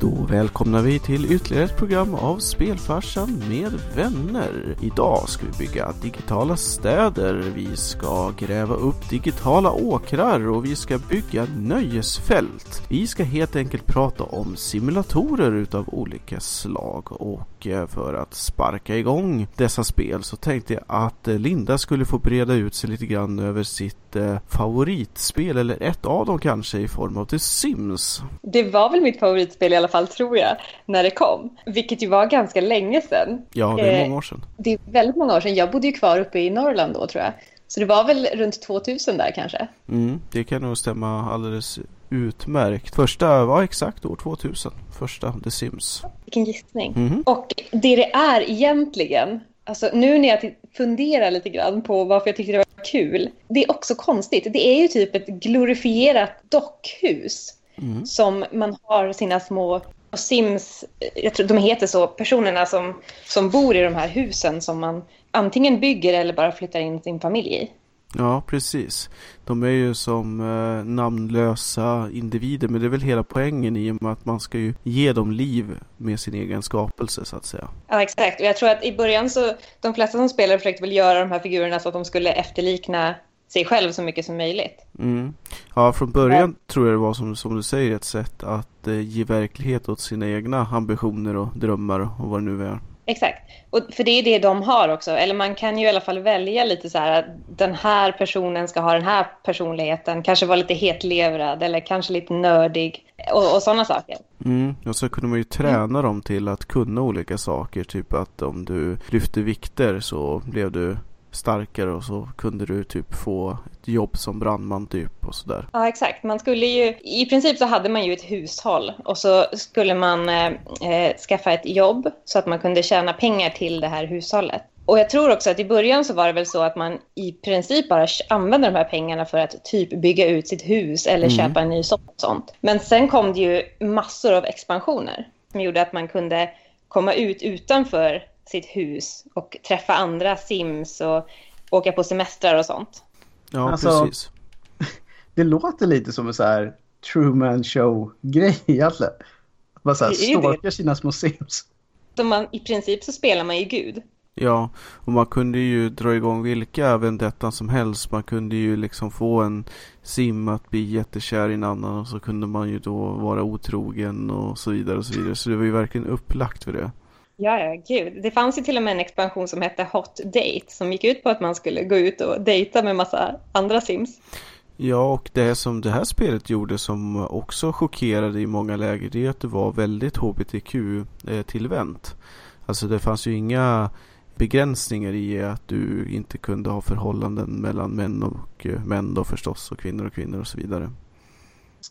Då välkomnar vi till ytterligare ett program av Spelfarsan med vänner. Idag ska vi bygga digitala städer, vi ska gräva upp digitala åkrar och vi ska bygga nöjesfält. Vi ska helt enkelt prata om simulatorer utav olika slag och eh, för att sparka igång dessa spel så tänkte jag att eh, Linda skulle få breda ut sig lite grann över sitt favoritspel eller ett av dem kanske i form av The Sims. Det var väl mitt favoritspel i alla fall tror jag, när det kom. Vilket ju var ganska länge sedan. Ja, det är många år sedan. Det är väldigt många år sedan. Jag bodde ju kvar uppe i Norrland då tror jag. Så det var väl runt 2000 där kanske. Mm, det kan nog stämma alldeles utmärkt. Första var exakt år 2000. Första The Sims. Vilken gissning. Mm. Och det det är egentligen, alltså nu när jag funderar lite grann på varför jag tyckte det var kul. Det är också konstigt. Det är ju typ ett glorifierat dockhus. Mm. Som man har sina små Sims, jag tror de heter så, personerna som, som bor i de här husen som man antingen bygger eller bara flyttar in sin familj i. Ja, precis. De är ju som eh, namnlösa individer, men det är väl hela poängen i och med att man ska ju ge dem liv med sin egen skapelse så att säga. Ja, exakt. Och jag tror att i början så, de flesta som spelar försökte väl göra de här figurerna så att de skulle efterlikna sig själv så mycket som möjligt. Mm. Ja, från början ja. tror jag det var som, som du säger ett sätt att eh, ge verklighet åt sina egna ambitioner och drömmar och vad det nu är. Exakt, och för det är det de har också. Eller man kan ju i alla fall välja lite så här att den här personen ska ha den här personligheten. Kanske vara lite hetlevrad eller kanske lite nördig och, och sådana saker. Mm, och så kunde man ju träna mm. dem till att kunna olika saker. Typ att om du lyfte vikter så blev du starkare och så kunde du typ få ett jobb som brandman typ och sådär. Ja exakt, man skulle ju, i princip så hade man ju ett hushåll och så skulle man eh, skaffa ett jobb så att man kunde tjäna pengar till det här hushållet. Och jag tror också att i början så var det väl så att man i princip bara använde de här pengarna för att typ bygga ut sitt hus eller mm. köpa en ny sånt. Men sen kom det ju massor av expansioner som gjorde att man kunde komma ut utanför sitt hus och träffa andra sims och åka på semestrar och sånt. Ja, alltså, precis. Det låter lite som en så här Truman Show-grej egentligen. Man så här stalkar sina små sims. Så man, I princip så spelar man ju Gud. Ja, och man kunde ju dra igång vilka vendettan som helst. Man kunde ju liksom få en sim att bli jättekär i en annan och så kunde man ju då vara otrogen och så vidare och så vidare. Så det var ju verkligen upplagt för det. Ja, ja, gud. Det fanns ju till och med en expansion som hette Hot Date som gick ut på att man skulle gå ut och dejta med massa andra sims. Ja, och det som det här spelet gjorde som också chockerade i många läger det är att det var väldigt HBTQ-tillvänt. Alltså det fanns ju inga begränsningar i att du inte kunde ha förhållanden mellan män och eh, män då förstås och kvinnor och kvinnor och så vidare.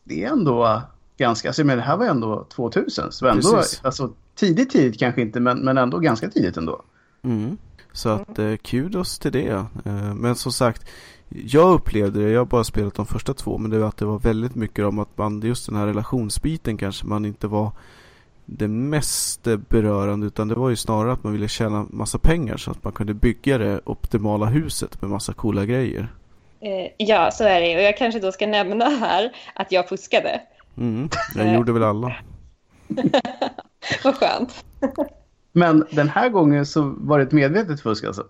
Det är ändå ganska, alltså men det här var ändå 2000 så ändå, alltså tidigt tidigt kanske inte men, men ändå ganska tidigt ändå. Mm. Så att eh, kudos till det. Eh, men som sagt, jag upplevde det, jag har bara spelat de första två, men det var att det var väldigt mycket om att man, just den här relationsbiten kanske man inte var det mest berörande utan det var ju snarare att man ville tjäna massa pengar så att man kunde bygga det optimala huset med massa coola grejer. Eh, ja, så är det och jag kanske då ska nämna här att jag fuskade. Mm, jag gjorde väl alla. Vad skönt. Men den här gången så var det ett medvetet fusk alltså?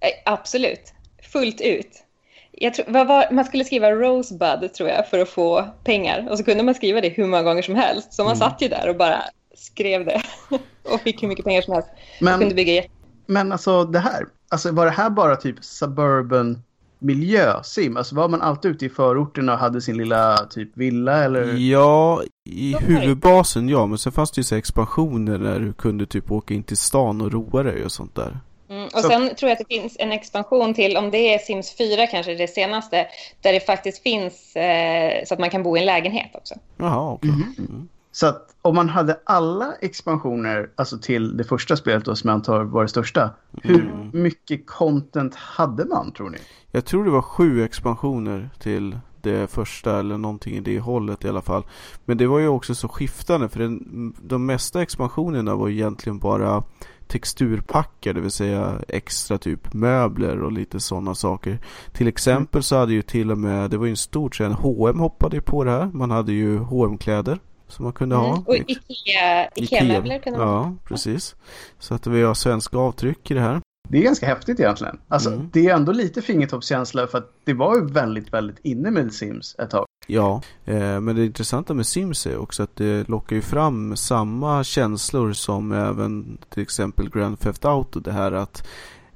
Eh, absolut. Fullt ut. Jag tror, var, man skulle skriva Rosebud tror jag för att få pengar. Och så kunde man skriva det hur många gånger som helst. Så man mm. satt ju där och bara skrev det. och fick hur mycket pengar som helst. Men, kunde bygga men alltså det här. Alltså var det här bara typ suburban miljösim? Alltså var man alltid ute i förorterna och hade sin lilla typ villa eller? Ja, i huvudbasen ja, men sen fanns det ju så expansioner där du kunde typ åka in till stan och roa dig och sånt där. Mm, och sen tror jag att det finns en expansion till, om det är Sims 4 kanske det senaste, där det faktiskt finns eh, så att man kan bo i en lägenhet också. Jaha, okej. Okay. Mm. Så att om man hade alla expansioner, alltså till det första spelet då, som jag antar var det största, hur mm. mycket content hade man tror ni? Jag tror det var sju expansioner till det första eller någonting i det hållet i alla fall. Men det var ju också så skiftande för den, de mesta expansionerna var egentligen bara texturpackar, det vill säga extra typ möbler och lite sådana saker. Till exempel så hade ju till och med, det var ju en stor trend, H&M hoppade på det här. Man hade ju hm kläder som man kunde ha. Mm. Och Ikea, Ikea-möbler kunde man Ja, precis. Så att vi har svenska avtryck i det här. Det är ganska häftigt egentligen. Alltså, Mm. Det är ändå lite fingertoppskänsla för att det var ju väldigt, väldigt inne med Sims ett tag. Ja, eh, men det intressanta med Sims är också att det lockar ju fram samma känslor som även till exempel Grand Theft Auto. Det här att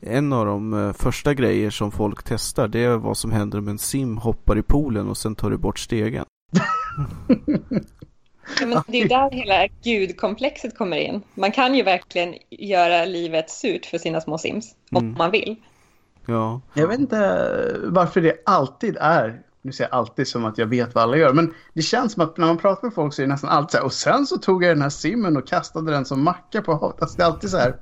en av de eh, första grejer som folk testar det är vad som händer om en sim hoppar i poolen och sen tar du bort stegen. Ja, men det är där hela gudkomplexet kommer in. Man kan ju verkligen göra livet surt för sina små sims, om Mm. man vill. Ja, Jag vet inte varför det alltid är, nu säger jag alltid som att jag vet vad alla gör, men det känns som att när man pratar med folk så är det nästan alltid så här, och sen så tog jag den här simmen och kastade den som macka på havet. Alltså det är alltid så här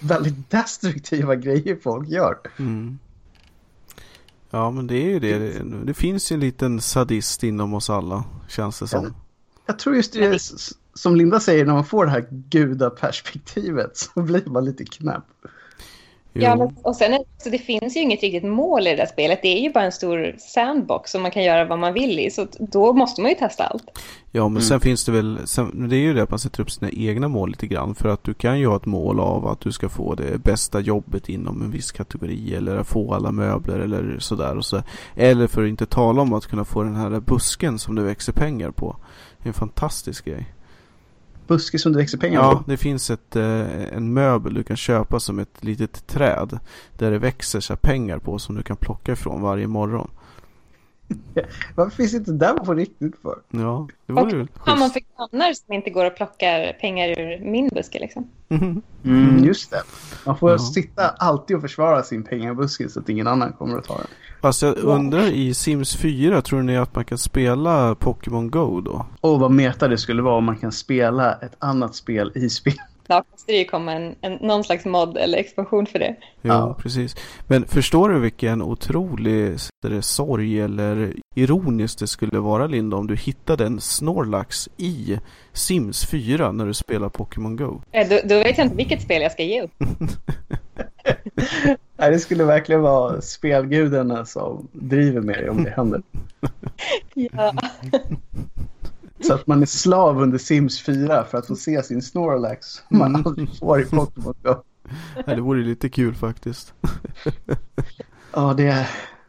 väldigt destruktiva grejer folk gör. mm. ja men det är ju det. Det, det finns ju en liten sadist inom oss alla, känns det som. Jag tror just det, som Linda säger, när man får det här gudaperspektivet så blir man lite knäpp. Ja, men, och sen är, så det finns ju inget riktigt mål i det där spelet. Det är ju bara en stor sandbox som man kan göra vad man vill i. Så då måste man ju testa allt. Ja men Mm. sen finns det väl, sen, det är ju det att man sätter upp sina egna mål lite grann. För att du kan ju ha ett mål av att du ska få det bästa jobbet inom en viss kategori. Eller få alla möbler eller sådär. Och så. Eller för att inte tala om att kunna få den här busken som det växer pengar på. Det är en fantastisk grej. Buske som det växer pengar Ja, på. det finns ett, eh, en möbel du kan köpa som ett litet träd. Där det växer så pengar på som du kan plocka ifrån varje morgon. Varför finns inte den på riktigt för? Ja, det vore väl Har man schysst. för grannar som inte går och plockar pengar ur min buske liksom? Mhm. Mm, just det. Man får Ja. sitta alltid och försvara sin pengabuske så att ingen annan kommer att ta den. Fast jag undrar i Sims 4, tror ni att man kan spela Pokémon Go då? Och vad meta det skulle vara om man kan spela ett annat spel i spel. Då måste det ju komma en, en, någon slags mod eller expansion för det. Ja. precis. Men förstår du vilken otrolig det, sorg eller ironiskt det skulle vara Linda om du hittade en Snorlax i Sims 4 när du spelar Pokémon Go? Eh, Då, då vet jag inte vilket spel jag ska ge upp. Nej, det skulle verkligen vara spelgudarna som driver med det om det händer. Ja. Så att man är slav under Sims 4 för att få se sin Snorlax man Mm. aldrig får i Pokémon Go. Ja, det vore lite kul faktiskt. Ja, det är...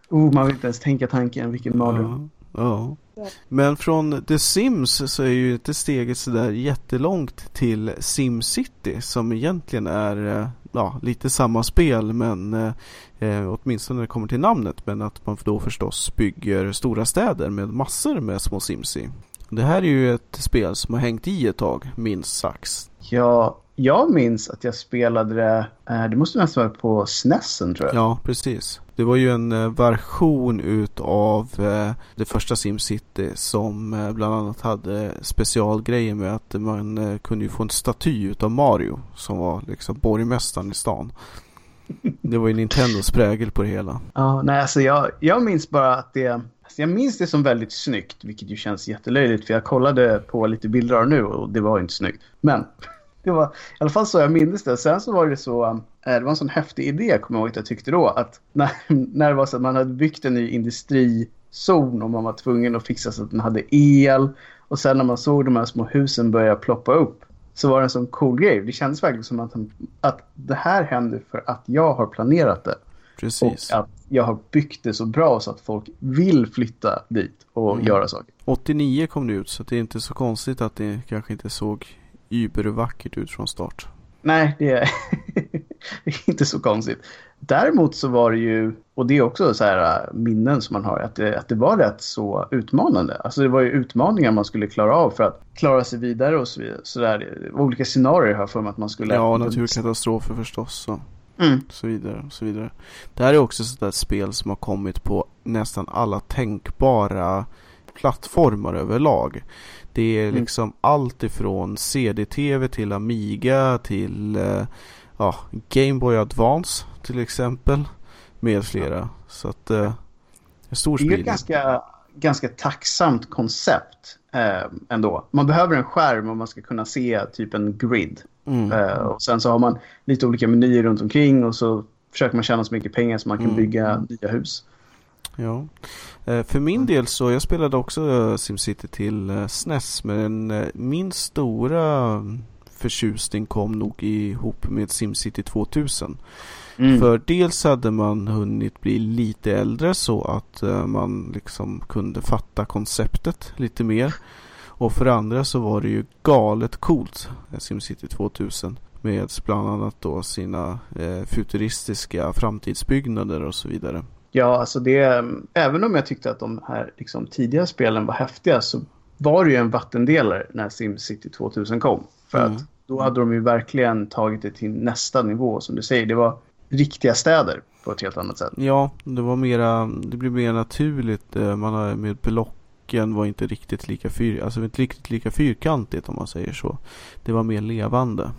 Oh, man vill inte ens tänka tanken, vilken mardröm. Ja. ja. Men från The Sims så är ju inte steget sådär jättelångt till SimCity som egentligen är eh, ja, lite samma spel men eh, eh, åtminstone när det kommer till namnet men att man då förstås bygger stora städer med massor med små Sims i. Det här är ju ett spel som har hängt i ett tag, minst sagt. Ja, jag minns att jag spelade det, eh, det måste nästan vara på SNESen tror jag. Ja, precis. Det var ju en eh, version utav eh, det första SimCity som bland annat hade specialgrejer med att man kunde ju få en staty utav Mario som var liksom borgmästaren i stan. Det var ju Nintendos prägel på det hela. Ja, nej, alltså jag, jag minns bara att det... Alltså jag minns det som väldigt snyggt, vilket ju känns jättelöjligt för jag kollade på lite bilder nu och det var inte snyggt. Men det var i alla fall så jag minns det. Sen så var det så, eh, det var en sån häftig idé, kommer jag ihåg att jag tyckte då, att när, när det var så att man hade byggt en ny industrizon och man var tvungen att fixa så att den hade el och sen när man såg de här små husen börja ploppa upp så var det en sån cool grej. Det kändes verkligen som att, att det här händer för att jag har planerat det. Precis. Och att jag har byggt det så bra så att folk vill flytta dit och Mm. göra saker. 89 kom det ut så det är inte så konstigt att det kanske inte såg übervackert ut från start. Nej, det är, det är inte så konstigt. Däremot så var det ju, och det är också så här äh, minnen som man har, att det, att det var rätt så utmanande. Alltså det var ju utmaningar man skulle klara av för att klara sig vidare och så vidare. Så där, olika scenarier har jag för mig att man skulle... Ja, naturkatastrofer förstås. Så. Mm. så vidare och så vidare. Det här är också ett sådant spel som har kommit på nästan alla tänkbara plattformar överlag. Det är Mm. liksom allt ifrån CD-TV till Amiga till eh, ja, Game Boy Advance till exempel. Med flera. Så att eh, en stor Det är ju ett spridning. ganska, ganska tacksamt koncept eh, ändå. Man behöver en skärm och man ska kunna se typ en grid. Mm. Eh, och sen så har man lite olika menyer runt omkring och så försöker man tjäna så mycket pengar så man kan Mm. bygga nya hus. Ja. Eh, för min del så, jag spelade också SimCity till SNES men min stora förtjusning kom nog ihop med SimCity 2000. Mm. För dels hade man hunnit bli lite äldre så att man liksom kunde fatta konceptet lite mer. Och för andra så var det ju galet coolt, SimCity 2000. Med bland annat då sina eh, futuristiska framtidsbyggnader och så vidare. Ja, alltså det, även om jag tyckte att de här liksom, tidiga spelen var häftiga så var det ju en vattendelare när SimCity 2000 kom. För mm. att då hade de ju verkligen tagit det till nästa nivå som du säger. Det var riktiga städer på ett helt annat sätt. Ja, det var mera, det blev mer naturligt. Eh, man har med block blocken var inte riktigt lika, fyr, alltså inte riktigt lika fyrkantigt om man säger så. Det var mer levande.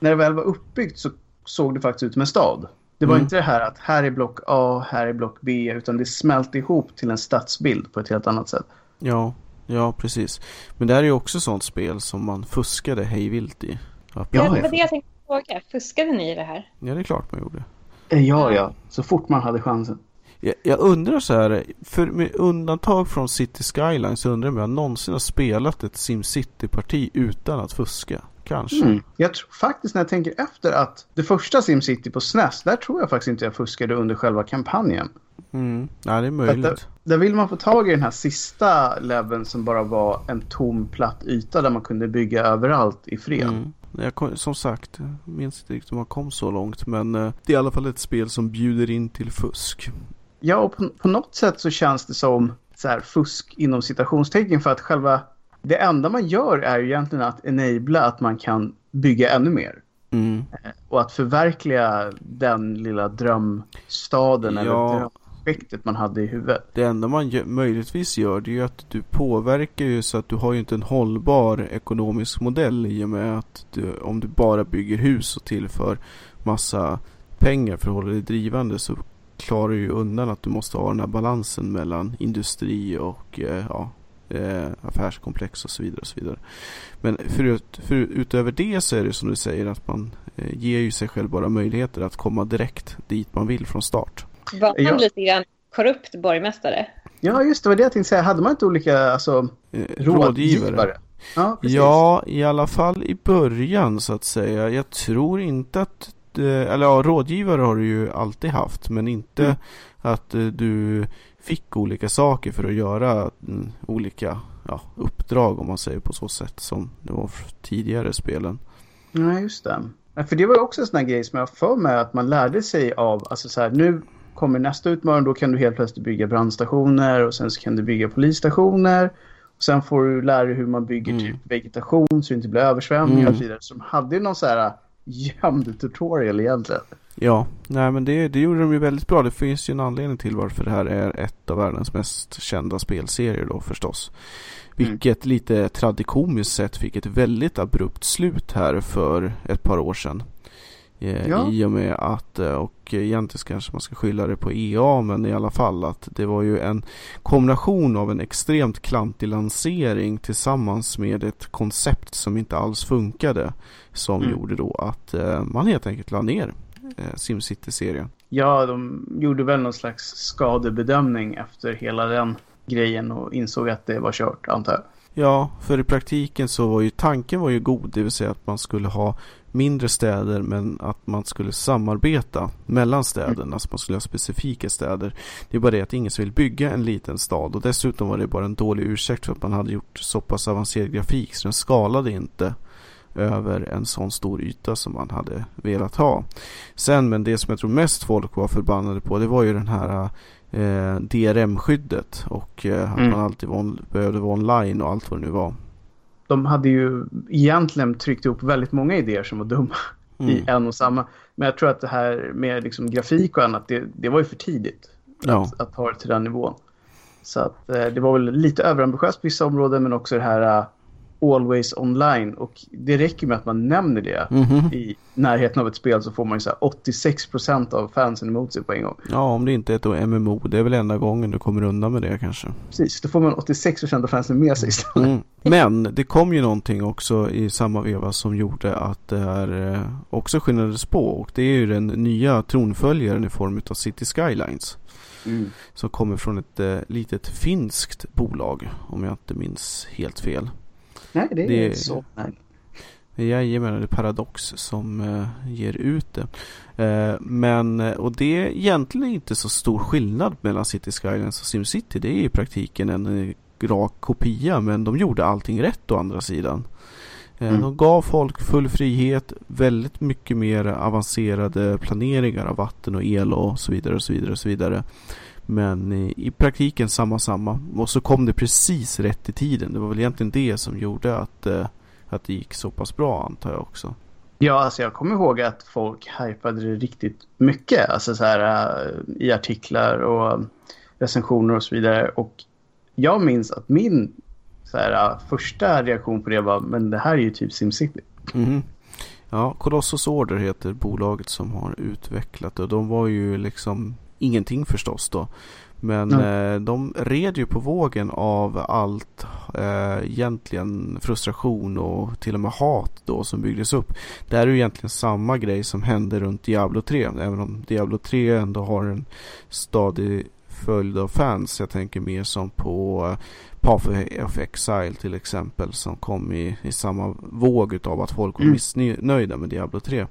När det väl var uppbyggt så såg det faktiskt ut som en stad. Det var mm. inte det här att här är block A, här är block B, utan det smälte ihop till en stadsbild på ett helt annat sätt. Ja, ja precis. Men det här är ju också sånt spel som man fuskade hejvilt i. Ja, det var det jag tänkte fråga. Fuskade ni i det här? Ja, det är klart man gjorde. Ja, ja. Så fort man hade chansen. Jag, jag, undrar så här, för med undantag från City Skyline så undrar jag om jag någonsin har spelat ett SimCity-parti utan att fuska. Kanske. Mm. Jag tror faktiskt när jag tänker efter att det första SimCity på SNES, där tror jag faktiskt inte jag fuskade under själva kampanjen. Mm. Ja, det är möjligt. Där, där, vill man få tag i den här sista leveln som bara var en tom platt yta där man kunde bygga överallt i fred. Mm. Jag, som sagt, jag minns inte riktigt om man kom så långt men eh, det är i alla fall ett spel som bjuder in till fusk. Ja, och på, på, något sätt så känns det som så här, fusk inom citationstecken för att själva det enda man gör är ju egentligen att enabla att man kan bygga ännu mer. Mm. Eh, och att förverkliga den lilla drömstaden ja. eller drömprojektet man hade i huvudet. Det enda man gör, möjligtvis gör det är ju att du påverkar ju så att du har ju inte en hållbar ekonomisk modell i och med att du, om du bara bygger hus och tillför massa pengar för att hålla dig drivande så klarar ju undan att du måste ha den här balansen mellan industri och eh, ja, eh, affärskomplex och så vidare. Och så vidare. Men förut, för, utöver det så är det som du säger att man eh, ger ju sig själv bara möjligheter att komma direkt dit man vill från start. Var han ja. lite grann korrupt borgmästare? Ja, just det var det jag tänkte säga. Hade man inte olika alltså, eh, rådgivare? rådgivare? Ja, ja, i alla fall i början så att säga. Jag tror inte att eller ja, rådgivare har du ju alltid haft men inte mm. att eh, du fick olika saker för att göra mm, olika ja, uppdrag om man säger på så sätt som det var tidigare spelen. Nej, just det. För det var också en sån här grej som jag för mig att man lärde sig av, alltså så här, nu kommer nästa utmaning, då kan du helt plötsligt bygga brandstationer och sen så kan du bygga polisstationer. Och sen får du lära dig hur man bygger mm. typ vegetation så det inte blir översvämningar mm. och så vidare. Så de hade ju någon så här gömd tutorial egentligen. Ja, nej men det, det gjorde de ju väldigt bra. Det finns ju en anledning till varför det här är ett av världens mest kända spelserier då förstås. Mm. Vilket mm. lite tradikomiskt sett fick ett väldigt abrupt slut här för ett par år sedan. Eh, ja. I och med att, eh, och egentligen kanske man ska skylla det på EA, men i alla fall att det var ju en kombination av en extremt klantig lansering tillsammans med ett koncept som inte alls funkade. Som mm. gjorde då att eh, man helt enkelt la ner Simcity-serien. Ja, de gjorde väl någon slags skadebedömning efter hela den grejen och insåg att det var kört, antar jag. Ja, för i praktiken så var ju tanken var ju god, det vill säga att man skulle ha mindre städer men att man skulle samarbeta mellan städerna, mm. alltså man skulle ha specifika städer. Det är bara det att ingen vill bygga en liten stad och dessutom var det bara en dålig ursäkt för att man hade gjort så pass avancerad grafik så den skalade inte över en sån stor yta som man hade velat ha. Sen, men det som jag tror mest folk var förbannade på det var ju den här eh, DRM-skyddet och eh, att mm. man alltid var, behövde vara online och allt vad det nu var de hade ju egentligen tryckt ihop väldigt många idéer som var dumma mm. i en och samma. Men jag tror att det här med liksom grafik och annat, det, det var ju för tidigt ja. att, att ha det till den nivån. Så att eh, det var väl lite överambitiöst på vissa områden men också det här uh, Always online och det räcker med att man nämner det mm -hmm. i närheten av ett spel så får man ju så 86% av fansen emot sig på en gång. Ja, om det inte är ett MMO, det är väl enda gången du kommer undan med det kanske. Precis, då får man 86% av fansen med sig istället. Mm. Men det kom ju någonting också i samma veva som gjorde att det här eh, också skyndades på. Och det är ju den nya tronföljaren i form av City Skylines. Mm. Som kommer från ett eh, litet finskt bolag om jag inte minns helt fel. Nej, det är det, inte så. Nej. Jajamän, det är Paradox som eh, ger ut det. Men, och det är egentligen inte så stor skillnad mellan City Skylines och SimCity. Det är i praktiken en rak kopia men de gjorde allting rätt å andra sidan. Eh, mm. De gav folk full frihet, väldigt mycket mer avancerade planeringar av vatten och el och så vidare och så vidare och så vidare. Men i, i praktiken samma samma. Och så kom det precis rätt i tiden. Det var väl egentligen det som gjorde att, eh, att det gick så pass bra antar jag också. Ja, alltså jag kommer ihåg att folk hypade det riktigt mycket. Alltså så här eh, i artiklar och recensioner och så vidare. Och jag minns att min så här, äh, första reaktion på det var men det här är ju typ SimCity. Mm. Ja, Colossus Order heter bolaget som har utvecklat det. Och de var ju liksom ingenting förstås då. Men mm. eh, de red ju på vågen av allt eh, egentligen frustration och till och med hat då som byggdes upp. Det här är ju egentligen samma grej som hände runt Diablo 3. Även om Diablo 3 ändå har en stadig följd av fans. Jag tänker mer som på uh, Path of Exile till exempel som kom i, i samma våg av att folk var mm. missnöjda med Diablo 3.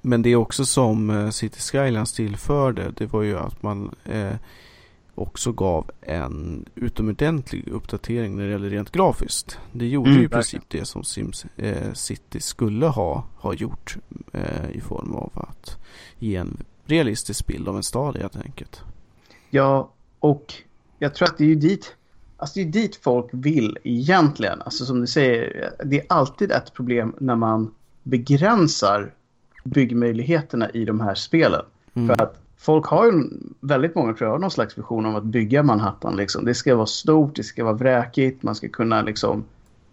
Men det är också som uh, City Skylines tillförde det var ju att man uh, också gav en utomordentlig uppdatering när det gäller rent grafiskt. Det gjorde mm, ju i princip det som Sims eh, City skulle ha, ha gjort eh, i form av att ge en realistisk bild av en stad helt enkelt. Ja, och jag tror att det är ju dit, alltså det är dit folk vill egentligen. Alltså som du säger, det är alltid ett problem när man begränsar byggmöjligheterna i de här spelen. Mm. För att folk har ju väldigt många tror jag, någon slags vision om att bygga Manhattan. Liksom. Det ska vara stort, det ska vara vräkigt, man ska kunna liksom,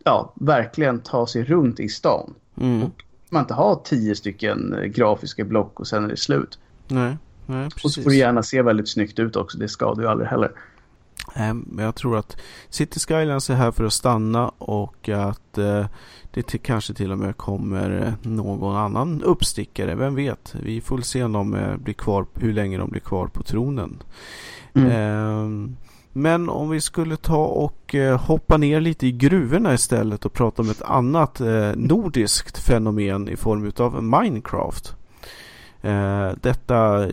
ja, verkligen ta sig runt i stan. Mm. Man inte ha tio stycken grafiska block och sen är det slut. Nej. Nej, och så får det gärna se väldigt snyggt ut också. Det skadar ju aldrig heller. Men jag tror att City Skylines är här för att stanna och att eh, det till, kanske till och med kommer någon annan uppstickare. Vem vet? Vi får se om de eh, blir kvar, hur länge de blir kvar på tronen. Mm. Eh, men om vi skulle ta och eh, hoppa ner lite i gruvorna istället och prata om ett annat eh, nordiskt fenomen i form av Minecraft. Eh, detta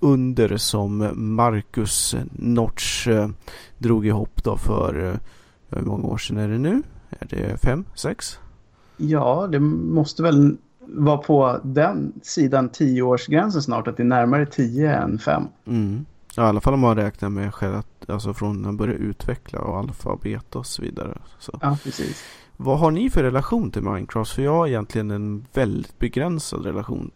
under som Marcus Notch eh, drog ihop då för eh, hur många år sedan är det nu? Är det fem, sex? Ja, det måste väl vara på den sidan tioårsgränsen snart, att det är närmare tio än fem. Mm. Ja, I alla fall om man räknar med själv, alltså från när man började utveckla och alfabet och så vidare. Så. Ja, precis. Vad har ni för relation till Minecraft? För jag har egentligen en väldigt begränsad relation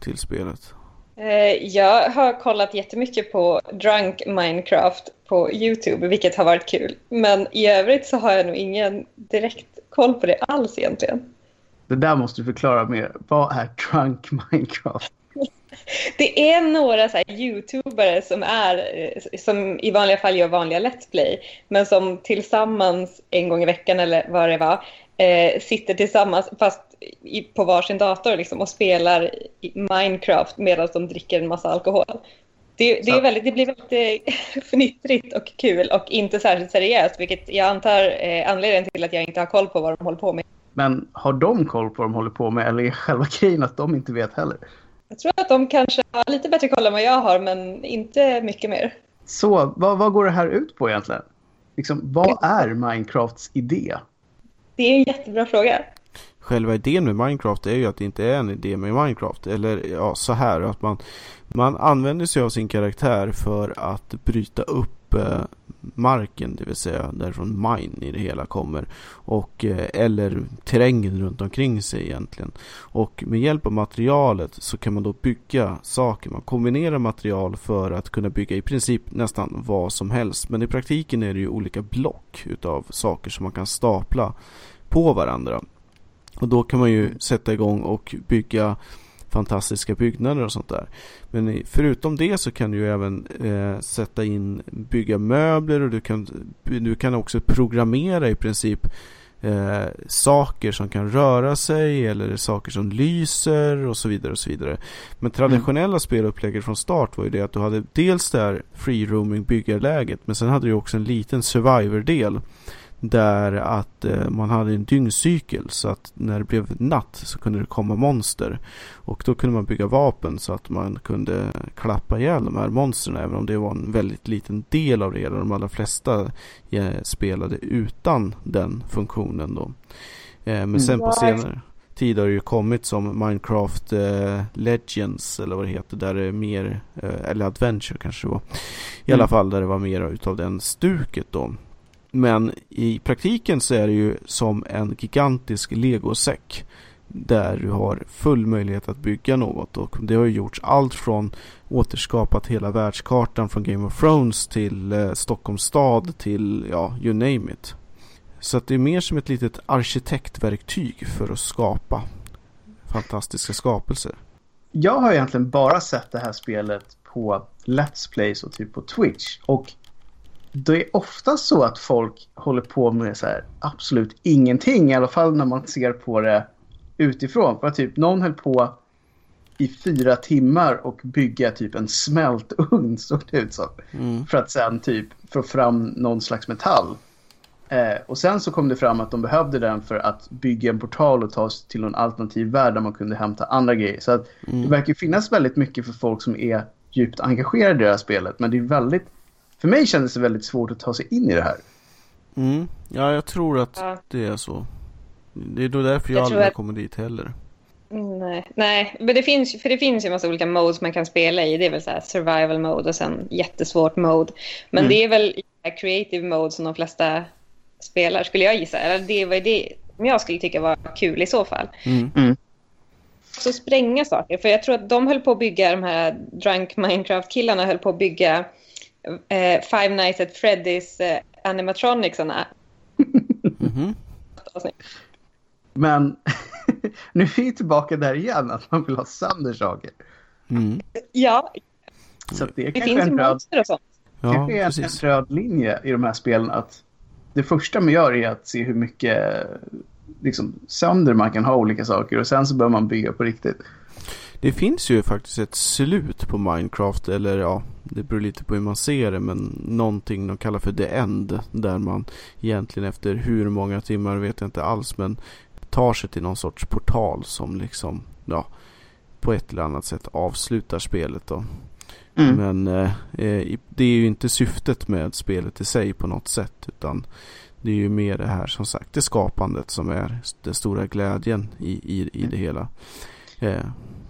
till spelet. Eh, jag har kollat jättemycket på Drunk Minecraft på Youtube, vilket har varit kul. Men i övrigt så har jag nog ingen direkt koll på det alls egentligen. Det där måste du förklara mer. Vad är Drunk Minecraft? Det är några så youtubare som, är, eh, som i vanliga fall gör vanliga Let's Play, men som tillsammans en gång i veckan eller vad det var, eh, sitter tillsammans, fast i, på varsin dator liksom, och spelar Minecraft medan de dricker en massa alkohol. Det, det, är väldigt, det blir väldigt eh, fnittrigt och kul och inte särskilt seriöst, vilket jag antar är anledningen till att jag inte har koll på vad de håller på med. Men har de koll på vad de håller på med eller är själva grejen att de inte vet heller? Jag tror att de kanske har lite bättre koll än vad jag har, men inte mycket mer. Så vad, vad går det här ut på egentligen? Liksom, vad är Minecrafts idé? Det är en jättebra fråga. Själva idén med Minecraft är ju att det inte är en idé med Minecraft. Eller ja, så här att man, man använder sig av sin karaktär för att bryta upp eh, marken, det vill säga därifrån mine i det hela kommer. Och, eh, eller terrängen runt omkring sig egentligen. Och med hjälp av materialet så kan man då bygga saker. Man kombinerar material för att kunna bygga i princip nästan vad som helst. Men i praktiken är det ju olika block utav saker som man kan stapla på varandra. Och då kan man ju sätta igång och bygga fantastiska byggnader och sånt där. Men förutom det så kan du även eh, sätta in, bygga möbler och du kan, du kan också programmera i princip eh, saker som kan röra sig eller saker som lyser och så vidare och så vidare. Men traditionella mm. spelupplägget från start var ju det att du hade dels det här free roaming byggarläget men sen hade du också en liten survivor-del där att eh, man hade en dygncykel så att när det blev natt så kunde det komma monster. Och då kunde man bygga vapen så att man kunde klappa ihjäl de här monstren även om det var en väldigt liten del av det hela. De allra flesta eh, spelade utan den funktionen då. Eh, men sen på senare tid har det ju kommit som Minecraft eh, Legends eller vad det heter. Där det är mer, eh, eller Adventure kanske det var. I mm. alla fall där det var mer utav den stuket då. Men i praktiken så är det ju som en gigantisk legosäck. Där du har full möjlighet att bygga något och det har ju gjorts allt från återskapat hela världskartan från Game of Thrones till eh, Stockholms stad till ja, you name it. Så att det är mer som ett litet arkitektverktyg för att skapa fantastiska skapelser. Jag har egentligen bara sett det här spelet på Let's Plays och typ på Twitch. Och det är ofta så att folk håller på med så här, absolut ingenting. I alla fall när man ser på det utifrån. För att typ någon höll på i fyra timmar och bygga typ en smältugn såg det ut som. Mm. För att sen typ få fram någon slags metall. Eh, och sen så kom det fram att de behövde den för att bygga en portal och ta sig till en alternativ värld där man kunde hämta andra grejer. Så att mm. det verkar finnas väldigt mycket för folk som är djupt engagerade i det här spelet. Men det är väldigt för mig kändes det väldigt svårt att ta sig in i det här. Mm. Ja, jag tror att ja. det är så. Det är då därför jag, jag aldrig att... kommer dit heller. Nej, nej, men det finns, för det finns ju en massa olika modes man kan spela i. Det är väl så här survival mode och sen jättesvårt mode. Men mm. det är väl creative mode som de flesta spelar, skulle jag gissa. Eller det var det som jag skulle tycka var kul i så fall. Mm. Mm. Så spränga saker, för jag tror att de höll på att bygga, de här drunk Minecraft-killarna höll på att bygga eh, Five Nights at Freddy's eh, animatronicsarna. Mm-hmm. Men nu är vi tillbaka där igen, att man vill ha sönder saker. Mm. Ja. Så det, det finns en röd, och sånt. Ja, kanske är en, en röd linje i de här spelen att det första man gör är att se hur mycket liksom, sönder man kan ha olika saker och sen så bör man bygga på riktigt. Det finns ju faktiskt ett slut på Minecraft eller ja, det beror lite på hur man ser det men någonting de kallar för the end där man egentligen efter hur många timmar vet jag inte alls men tar sig till någon sorts portal som liksom ja på ett eller annat sätt avslutar spelet då. Mm. Men eh, eh det är ju inte syftet med spelet i sig på något sätt utan det är ju mer det här som sagt det skapandet som är den stora glädjen i, i, i det hela. Eh,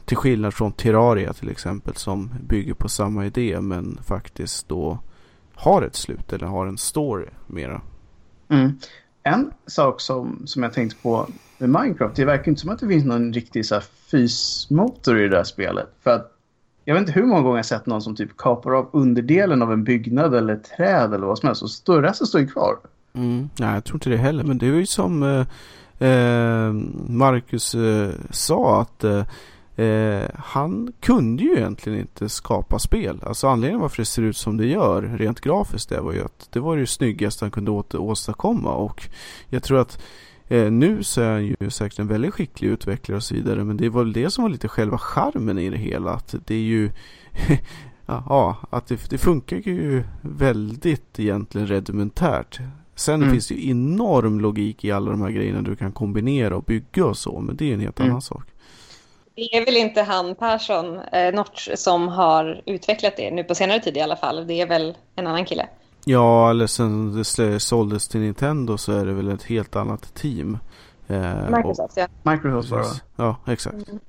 till skillnad från Terraria till exempel som bygger på samma idé men faktiskt då har ett slut eller har en story mera. Mm. En sak som, som jag tänkte på med Minecraft, det verkar inte som att det finns någon riktig så här, fysmotor i det där spelet. För att jag vet inte hur många gånger jag sett någon som typ kapar av underdelen av en byggnad eller ett träd eller vad som helst och resten står ju kvar. Mm. Nej, jag tror inte det heller, men det är ju som eh Eh, Marcus eh, sa att eh, Eh, han kunde ju egentligen inte skapa spel. Alltså anledningen varför det ser ut som det gör rent grafiskt det var ju att det var det snyggaste han kunde åstadkomma och jag tror att eh, nu så är han ju säkert en väldigt skicklig utvecklare och så vidare men det var väl det som var lite själva charmen i det hela att det är ju ja, att det, det, funkar ju väldigt egentligen rudimentärt. Sen mm. finns det ju enorm logik i alla de här grejerna du kan kombinera och bygga och så men det är en helt mm. annan sak. Det är väl inte han Persson eh, Notch som har utvecklat det nu på senare tid i alla fall. Det är väl en annan kille. Ja, eller sen det såldes till Nintendo så är det väl ett helt annat team. Eh, Microsoft, och, ja. Microsoft var det. Ja, exakt. Mm.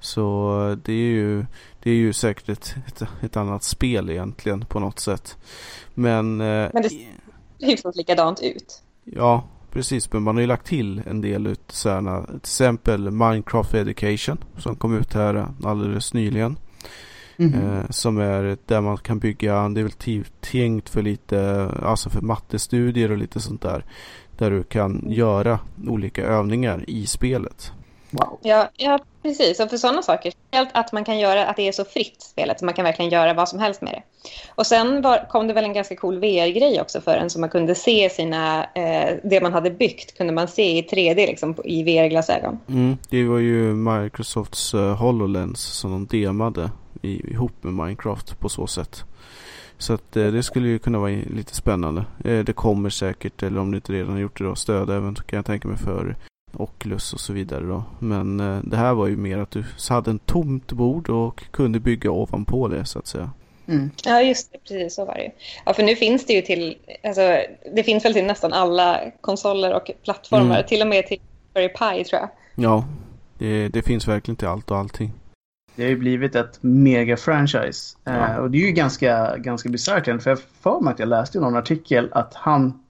Så det är ju, det är ju säkert ett, ett, ett, annat spel egentligen på något sätt. Men... Eh, Men det hyfsat likadant ut. Ja, Precis, men man har ju lagt till en del ut sådana, till exempel Minecraft Education som kom ut här alldeles nyligen. Mm -hmm. eh, som är där man kan bygga, det är väl tänkt för lite, alltså för mattestudier och lite sånt där. Där du kan göra olika övningar i spelet. Wow. Ja, jag har Precis, och för sådana saker, helt att man kan göra att det är så fritt spelet, så man kan verkligen göra vad som helst med det. Och sen var, kom det väl en ganska cool VR-grej också för en, så man kunde se sina, eh, det man hade byggt kunde man se i 3D liksom, i VR-glasögon. Mm, det var ju Microsofts uh, HoloLens som de demade i, ihop med Minecraft på så sätt. Så att eh, det skulle ju kunna vara lite spännande. Eh, det kommer säkert, eller om det inte redan har gjort det då, stöd även kan jag tänka mig för Oculus och så vidare då. Men eh, det här var ju mer att du hade en tomt bord och kunde bygga ovanpå det så att säga. Mm. Ja, just det. Precis så var det ju. Ja, för nu finns det ju till... Alltså, det finns väl till nästan alla konsoler och plattformar. Mm. Till och med till Raspberry Pi, tror jag. Ja, det, det finns verkligen till allt och allting. Det har ju blivit ett mega-franchise. Ja. Eh, och det är ju ganska, ganska bisarrt För jag för mig att jag läste i någon artikel att han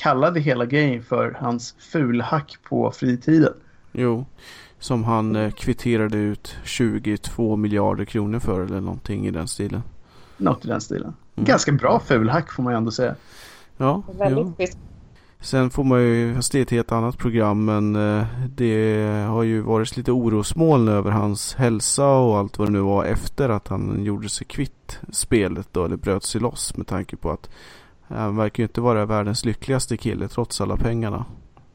kallade hela grejen för hans fulhack på fritiden. Jo, som han eh, kvitterade ut 22 miljarder kronor för eller någonting i den stilen. Något i den stilen. Mm. Ganska bra fulhack får man ju ändå säga. Ja, Väldigt Sen får man ju, fast det är ett helt annat program, men eh, det har ju varit lite orosmoln över hans hälsa och allt vad det nu var efter att han gjorde sig kvitt spelet då, eller bröt sig loss med tanke på att han verkar ju inte vara världens lyckligaste kille trots alla pengarna.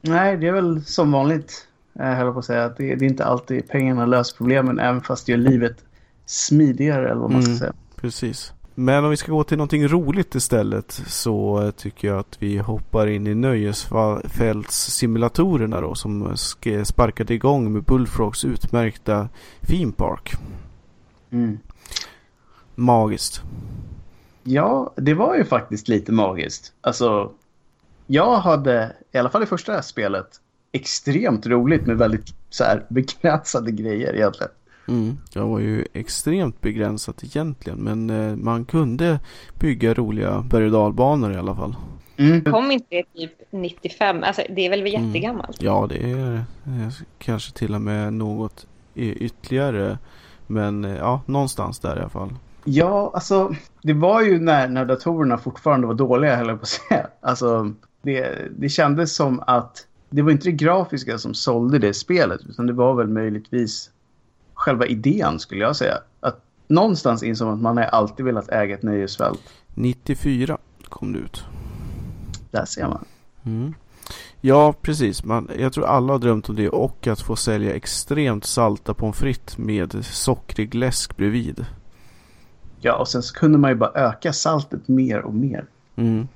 Nej, det är väl som vanligt, jag höll på att säga, att det, det är inte alltid pengarna löser problemen, även fast det gör livet smidigare eller vad man ska mm, säga. Precis. Men om vi ska gå till någonting roligt istället så tycker jag att vi hoppar in i nöjesfältssimulatorerna då som sparkade igång med Bullfrogs utmärkta Theme Park. Mm. Magiskt. Ja, det var ju faktiskt lite magiskt. Alltså, jag hade, i alla fall i första spelet, extremt roligt med väldigt så här begränsade grejer egentligen. Mm, det var ju extremt begränsat egentligen men eh, man kunde bygga roliga berg och dalbanor i alla fall. Mm. Kom inte det typ 95? Alltså det är väl mm. jättegammalt? Mm. Ja det är eh, kanske till och med något ytterligare. Men eh, ja, någonstans där i alla fall. Ja, alltså det var ju när, när datorerna fortfarande var dåliga, höll jag på att säga. Alltså, det, det kändes som att det var inte det grafiska som sålde det spelet, utan det var väl möjligtvis själva idén skulle jag säga. Att någonstans insåg att man har alltid velat äga ett nöjesfält. 94 kom det ut. Där ser man. Mm. Ja, precis. Man, jag tror alla har drömt om det och att få sälja extremt salta pommes frites med sockrig läsk bredvid. Ja, och sen så kunde man ju bara öka saltet mer och mer. Mm.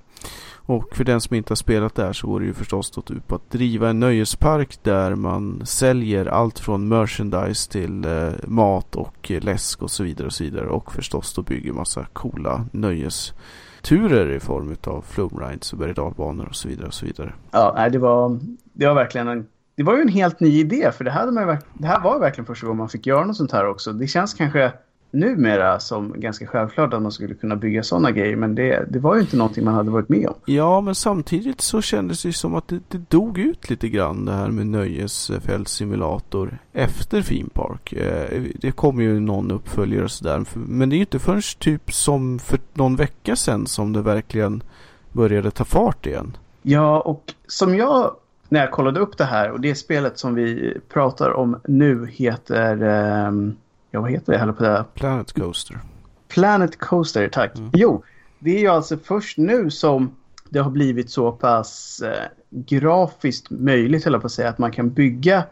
Och för den som inte har spelat där så går det ju förstås då ut på att driva en nöjespark där man säljer allt från merchandise till eh, mat och läsk och så vidare och så vidare. Och förstås då bygger massa coola nöjesturer i form av flumrides och berg och så vidare och så vidare. Ja, det var, det var verkligen en det var ju en helt ny idé för det här, man, det här var verkligen första gången man fick göra något sånt här också. Det känns kanske numera som ganska självklart att man skulle kunna bygga sådana grejer. Men det, det var ju inte någonting man hade varit med om. Ja, men samtidigt så kändes det som att det, det dog ut lite grann det här med nöjesfältssimulator efter Theme Park. Eh, det kom ju någon uppföljare och sådär. Men det är ju inte förrän typ som för någon vecka sedan som det verkligen började ta fart igen. Ja, och som jag när jag kollade upp det här och det spelet som vi pratar om nu heter um Ja, vad heter det? På det? Planet Coaster. Planet Coaster, tack. Mm. Jo, det är ju alltså först nu som det har blivit så pass eh, grafiskt möjligt, eller på att säga, att man kan bygga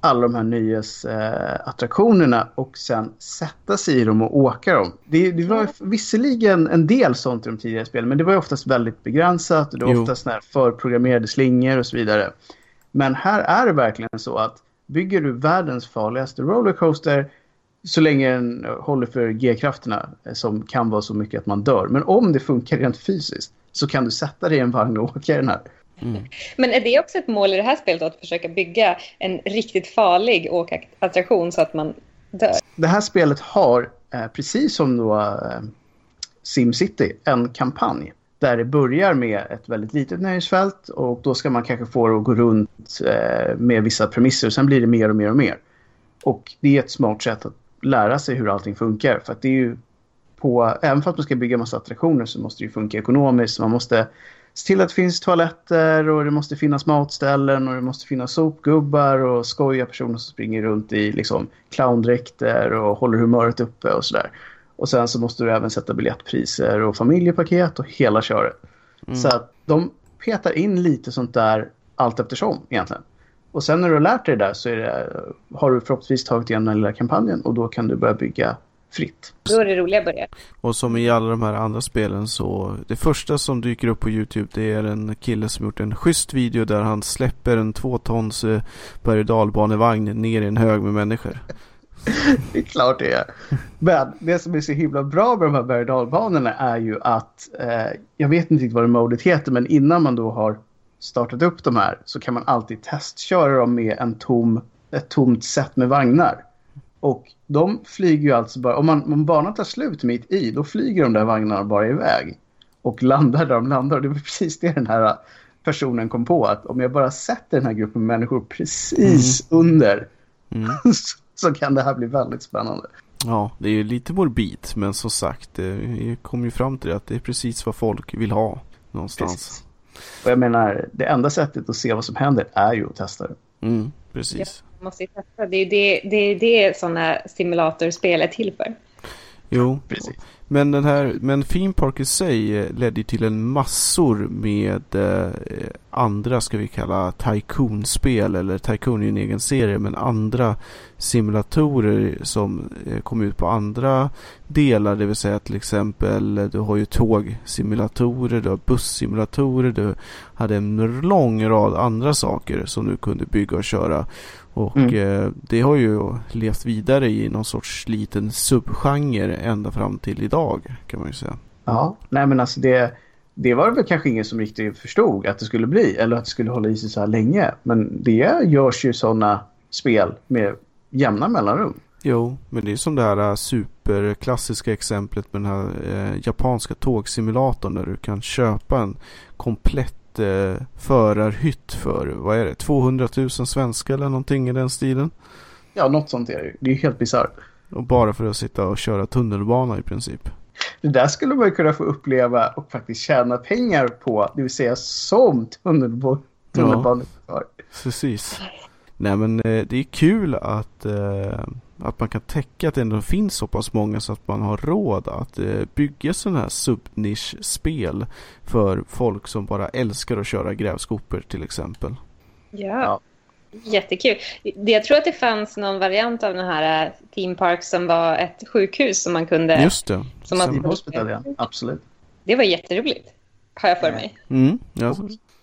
alla de här nöjesattraktionerna eh, och sen sätta sig i dem och åka dem. Det, det var visserligen en del sånt i de tidigare spelen, men det var ju oftast väldigt begränsat. Det var jo. oftast när förprogrammerade slingor och så vidare. Men här är det verkligen så att bygger du världens farligaste rollercoaster så länge den håller för G-krafterna eh, som kan vara så mycket att man dör. Men om det funkar rent fysiskt så kan du sätta dig i en vagn och åka den här. Mm. Men är det också ett mål i det här spelet att försöka bygga en riktigt farlig åkattraktion så att man dör? Det här spelet har, eh, precis som då eh, SimCity, en kampanj. Där det börjar med ett väldigt litet nöjesfält och då ska man kanske få det att gå runt med vissa premisser. Och sen blir det mer och mer och mer. Och det är ett smart sätt att lära sig hur allting funkar. För det är ju på, även för att man ska bygga massa attraktioner så måste det ju funka ekonomiskt. Man måste se till att det finns toaletter och det måste finnas matställen och det måste finnas sopgubbar och skojiga personer som springer runt i liksom clowndräkter och håller humöret uppe och sådär. Och sen så måste du även sätta biljettpriser och familjepaket och hela köret. Mm. Så att de petar in lite sånt där allt eftersom egentligen. Och sen när du har lärt dig det där så det, har du förhoppningsvis tagit igenom den lilla kampanjen och då kan du börja bygga fritt. Då är det roliga börjar. Och som i alla de här andra spelen så det första som dyker upp på Youtube det är en kille som gjort en schysst video där han släpper en två tons eh, berg och dalbanevagn ner i en hög med människor. det är klart det är. Men det som är så himla bra med de här berg och dalbanorna är ju att eh, jag vet inte riktigt vad det modet heter men innan man då har startat upp de här så kan man alltid testköra dem med en tom, ett tomt set med vagnar. Och de flyger ju alltså bara, om, man, om banan tar slut mitt i, då flyger de där vagnarna bara iväg. Och landar där de landar. Och det var precis det den här personen kom på. Att om jag bara sätter den här gruppen människor precis mm. under mm. så kan det här bli väldigt spännande. Ja, det är ju lite morbid. Men som sagt, vi kom ju fram till det att det är precis vad folk vill ha någonstans. Precis. Och jag menar, det enda sättet att se vad som händer är ju att testa det. Mm, precis. Ja, man måste ju testa. Det är det, det, är det sådana simulatorspel är till för. Jo, precis. Men, den här, men Theme Park i sig eh, ledde till en massor med eh, andra, ska vi kalla Tycoon-spel eller Tycoon är en egen serie, men andra simulatorer som eh, kom ut på andra delar, det vill säga till exempel eh, du har ju tågsimulatorer, du har bussimulatorer, du hade en lång rad andra saker som du kunde bygga och köra. Och mm. eh, det har ju levt vidare i någon sorts liten subgenre ända fram till idag kan man ju säga. Ja, nej men alltså det, det var väl kanske ingen som riktigt förstod att det skulle bli eller att det skulle hålla i sig så här länge. Men det görs ju sådana spel med jämna mellanrum. Jo, men det är som det här äh, superklassiska exemplet med den här eh, japanska tågsimulatorn där du kan köpa en komplett eh, förarhytt för, vad är det, 200 000 svenska eller någonting i den stilen? Ja, något sånt är det Det är helt bisarrt. Och bara för att sitta och köra tunnelbana i princip. Det där skulle man kunna få uppleva och faktiskt tjäna pengar på, det vill säga som tunnelbaneförare. Ja, precis. Nej men eh, det är kul att, eh, att man kan täcka att det ändå finns så pass många så att man har råd att eh, bygga sådana här subnisch-spel för folk som bara älskar att köra grävskopor till exempel. Ja. ja. Jättekul. Jag tror att det fanns någon variant av den här Theme Park som var ett sjukhus som man kunde... Just det. Som man, hospital, ja. Absolut. Det var jätteroligt, har jag för mig. Mm, ja.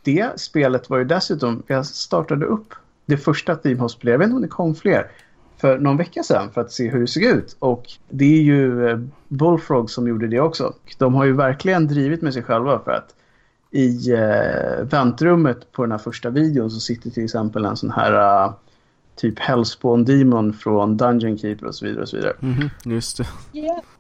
Det spelet var ju dessutom, jag startade upp det första Team Hospital, jag vet inte om det kom fler, för någon vecka sedan för att se hur det såg ut. Och det är ju eh, Bullfrog som gjorde det också. De har ju verkligen drivit med sig själva för att i eh, väntrummet på den här första videon så sitter till exempel en sån här uh, typ Hellspawn Demon från Dungeon Keeper och så vidare. Och så vidare. Mm -hmm, just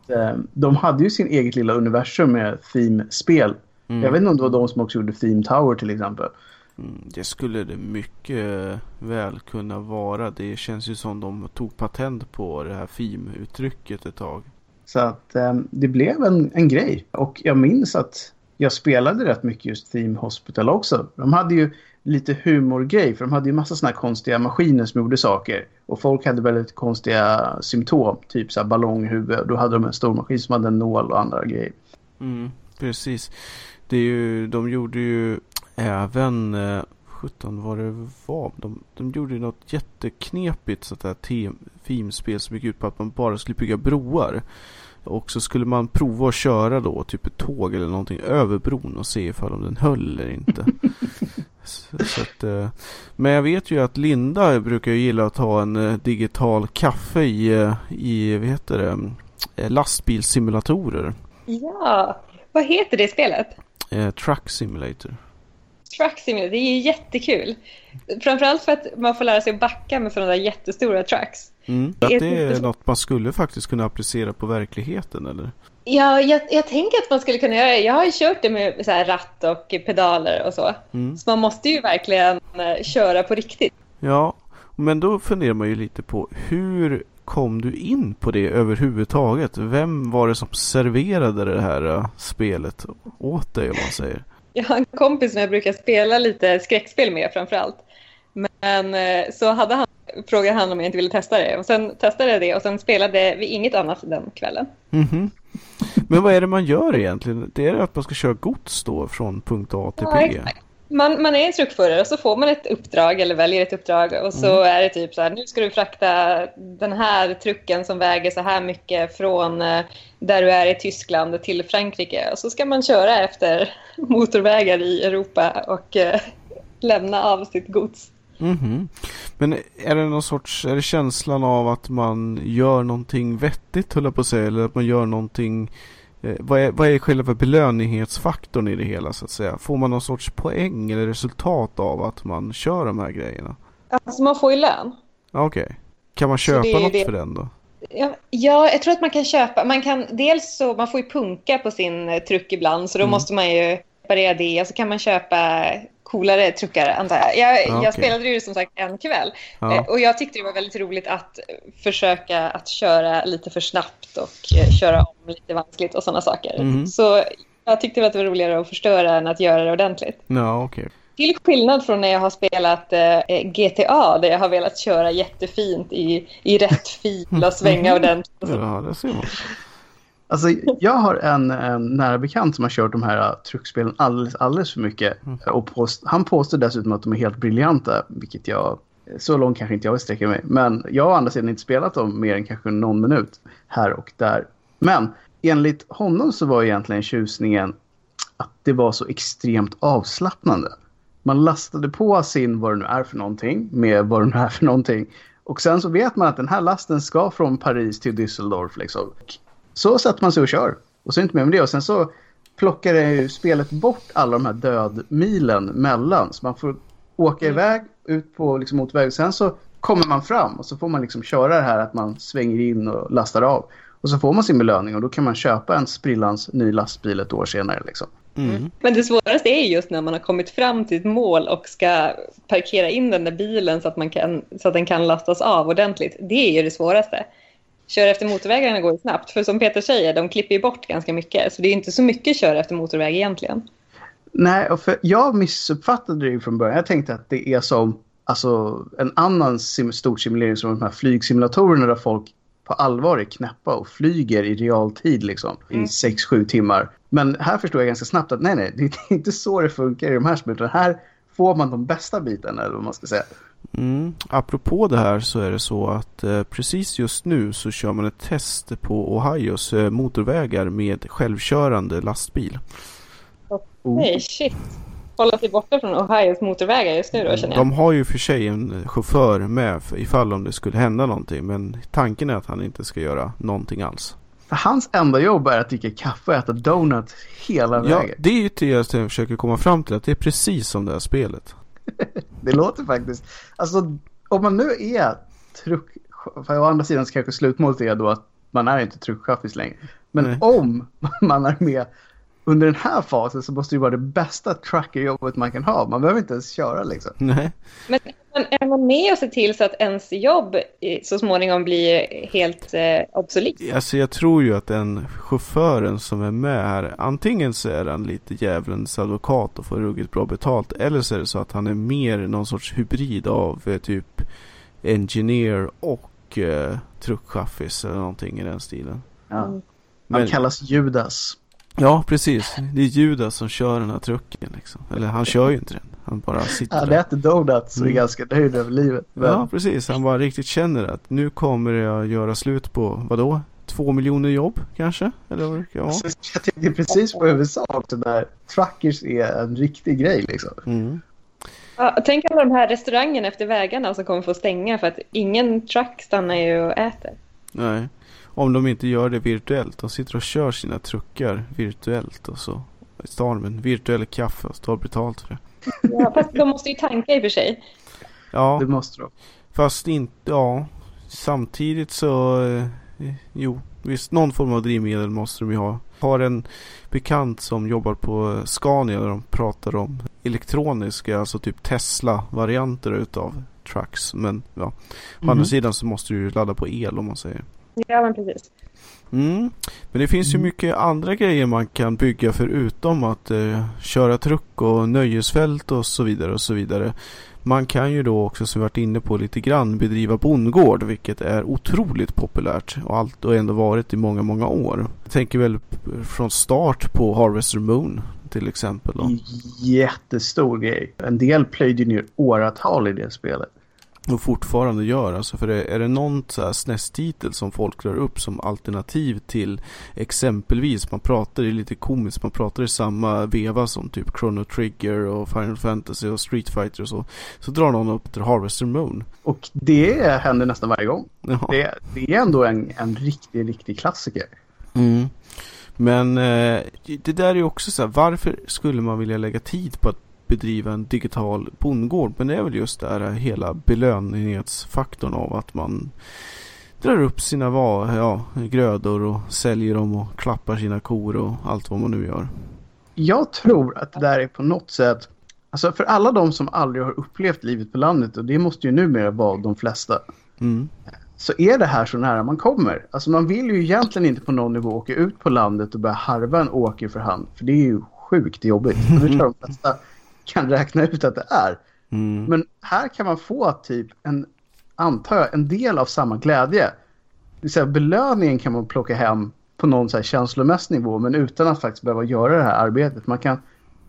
det. De hade ju sin eget lilla universum med theme-spel. Mm. Jag vet inte om det var de som också gjorde Theme Tower till exempel. Mm, det skulle det mycket väl kunna vara. Det känns ju som de tog patent på det här FIM-uttrycket ett tag. Så att eh, det blev en, en grej. Och jag minns att jag spelade rätt mycket just Theme Hospital också. De hade ju lite humorgrej för de hade ju massa sådana här konstiga maskiner som gjorde saker. Och folk hade väldigt konstiga symptom, typ så här ballonghuvud. Då hade de en stor maskin som hade en nål och andra grejer. Mm, precis. Det är ju, de gjorde ju även, eh, 17 vad det var, de, de gjorde ju något jätteknepigt sånt där themespel som gick ut på att man bara skulle bygga broar. Och så skulle man prova att köra då typ ett tåg eller någonting över bron och se ifall den höll eller inte. så, så att, eh, men jag vet ju att Linda brukar gilla att ta en eh, digital kaffe i, eh, i vad heter det, lastbilssimulatorer. Ja, vad heter det spelet? Eh, truck Simulator. Truck Simulator, det är ju jättekul. Framförallt för att man får lära sig att backa med sådana där jättestora trucks. Mm. Att det är något man skulle faktiskt kunna applicera på verkligheten eller? Ja, jag, jag tänker att man skulle kunna göra det. Jag har ju kört det med så ratt och pedaler och så. Mm. Så man måste ju verkligen uh, köra på riktigt. Ja, men då funderar man ju lite på hur kom du in på det överhuvudtaget? Vem var det som serverade det här uh, spelet åt dig om man säger? Jag har en kompis som jag brukar spela lite skräckspel med framförallt. Men eh, så hade han, frågade han om jag inte ville testa det. Och sen testade jag det och sen spelade vi inget annat den kvällen. Mm -hmm. Men vad är det man gör egentligen? Det är att man ska köra gods då från punkt A till P? Ja, man, man är en truckförare och så får man ett uppdrag eller väljer ett uppdrag och så mm. är det typ så här, nu ska du frakta den här trucken som väger så här mycket från eh, där du är i Tyskland till Frankrike och så ska man köra efter motorvägar i Europa och eh, lämna av sitt gods. Mm -hmm. Men är det någon sorts, är det känslan av att man gör någonting vettigt höll jag på att säga, eller att man gör någonting vad, är, vad är själva belöningsfaktorn i det hela så att säga? Får man någon sorts poäng eller resultat av att man kör de här grejerna? Alltså man får ju lön. Okej. Okay. Kan man köpa något det. för den då? Ja, ja, jag tror att man kan köpa. Man kan dels så man får ju punka på sin eh, truck ibland så då mm. måste man ju reparera det och så kan man köpa coolare truckar antar jag. Jag, okay. jag spelade ju som sagt en kväll ja. Eh, och jag tyckte det var väldigt roligt att försöka att köra lite för snabbt och eh, köra om lite vanskligt och sådana saker. Mm. Så jag tyckte att det var roligare att förstöra än att göra det ordentligt. Ja, okay. Till skillnad från när jag har spelat eh, GTA där jag har velat köra jättefint i, i rätt fil och svänga ordentligt. Ja, det ser man. Alltså, jag har en, en nära bekant som har kört de här uh, truckspelen alldeles, alldeles för mycket. Mm. Och påst, han påstår dessutom att de är helt briljanta, vilket jag... Så långt kanske inte jag vill sträcka mig. Men jag har å andra sidan inte spelat dem mer än kanske någon minut här och där. Men enligt honom så var egentligen tjusningen att det var så extremt avslappnande. Man lastade på sin, vad det nu är för någonting, med vad det nu är för någonting. Och sen så vet man att den här lasten ska från Paris till Düsseldorf. Liksom. Så sätter man sig och kör. Och så är det inte mer med det. Och sen så plockar det ju spelet bort alla de här dödmilen mellan. Så man får åka mm. iväg ut på liksom, motorväg. Sen så kommer man fram och så får man liksom köra det här att man svänger in och lastar av. Och så får man sin belöning och då kan man köpa en sprillans ny lastbil ett år senare. Liksom. Mm. Men det svåraste är just när man har kommit fram till ett mål och ska parkera in den där bilen så att, man kan, så att den kan lastas av ordentligt. Det är ju det svåraste köra efter motorvägarna går ju snabbt. För som Peter säger, de klipper ju bort ganska mycket. Så det är inte så mycket köra efter motorväg egentligen. Nej, för jag missuppfattade det från början. Jag tänkte att det är som alltså, en annan sim stor simulering som de här flygsimulatorerna där folk på allvar är knäppa och flyger i realtid liksom mm. i 6-7 timmar. Men här förstår jag ganska snabbt att nej, nej, det är inte så det funkar i de här spelen. Här får man de bästa bitarna eller vad man ska säga. Mm. Apropå det här så är det så att eh, precis just nu så kör man ett test på Ohios eh, motorvägar med självkörande lastbil. Nej, oh. shit. Hålla sig borta från Ohios motorvägar just nu då känner jag. De har ju för sig en chaufför med ifall om det skulle hända någonting. Men tanken är att han inte ska göra någonting alls. För hans enda jobb är att dricka kaffe och äta donut hela vägen. Ja, det är ju det jag försöker komma fram till. Att det är precis som det här spelet. det låter faktiskt... Alltså, om man nu är truck... För å andra sidan så kanske slutmålet är då att man är inte truckchaffis längre. Men Nej. om man är med under den här fasen så måste det vara det bästa truckerjobbet man kan ha. Man behöver inte ens köra liksom. Nej. Men är man med och ser till så att ens jobb så småningom blir helt eh, obsolet? Alltså jag tror ju att den chauffören som är med här, antingen så är han lite djävulens advokat och får ruggigt bra betalt. Eller så är det så att han är mer någon sorts hybrid av eh, typ engineer och eh, truckchaffis eller någonting i den stilen. Ja. Han Men, kallas Judas. Ja, precis. Det är Judas som kör den här trucken liksom. Eller han kör ju inte den. Han bara sitter Han äter donuts och är mm. ganska nöjd över livet. Men... Ja, precis. Han bara riktigt känner att nu kommer jag göra slut på, vadå? Två miljoner jobb kanske? Eller vad ja. alltså, Jag tänkte precis på USA också där truckers är en riktig grej liksom. Mm. Ja, tänk alla de här restaurangerna efter vägarna som kommer få stänga för att ingen truck stannar ju och äter. Nej. Om de inte gör det virtuellt. De sitter och kör sina truckar virtuellt och så tar de en virtuell kaffe och tar betalt för det. Ja, fast de måste ju tanka i och för sig. Ja, det måste de. Fast inte, ja. Samtidigt så, eh, jo, visst någon form av drivmedel måste de ju ha. Har en bekant som jobbar på Scania där de pratar om elektroniska, alltså typ Tesla-varianter utav trucks. Men ja, å andra mhm. sidan så måste du ju ladda på el om man säger. Ja, men precis. Mm. Men det finns ju Mm. mycket andra grejer man kan bygga förutom att eh, köra truck och nöjesfält och så vidare och så vidare. Man kan ju då också som vi varit inne på lite grann bedriva bondgård vilket är otroligt populärt och allt och ändå varit i många, många år. Jag tänker väl från start på Harvester Moon till exempel. Då. Jättestor grej. En del plöjde ner åratal i det spelet. Och fortfarande gör. Alltså för det, är det någon SNES-titel som folk drar upp som alternativ till exempelvis, man pratar i lite komiskt, man pratar i samma veva som typ Chrono Trigger och Final Fantasy och Street Fighter och så. Så drar någon upp till Harvester Moon. Och det händer nästan varje gång. Jaha. Det, det är ändå en, en riktig, riktig klassiker. Mm. Men eh, det där är ju också så här, varför skulle man vilja lägga tid på att bedriva en digital bondgård? Men det är väl just det här hela belöningsfaktorn av att man drar upp sina ja, grödor och säljer dem och klappar sina kor och allt vad man nu gör. Jag tror att det där är på något sätt... Alltså för alla de som aldrig har upplevt livet på landet, och det måste ju numera vara de flesta, Mm. så är det här så nära man kommer. Alltså man vill ju egentligen inte på någon nivå åka ut på landet och börja harva en åker för hand. För det är ju sjukt jobbigt. Och det tror de flesta kan räkna ut att det är. Mm. Men här kan man få typ en, antar jag, en del av samma glädje. Det säga belöningen kan man plocka hem på någon så här känslomässig nivå men utan att faktiskt behöva göra det här arbetet. Man kan,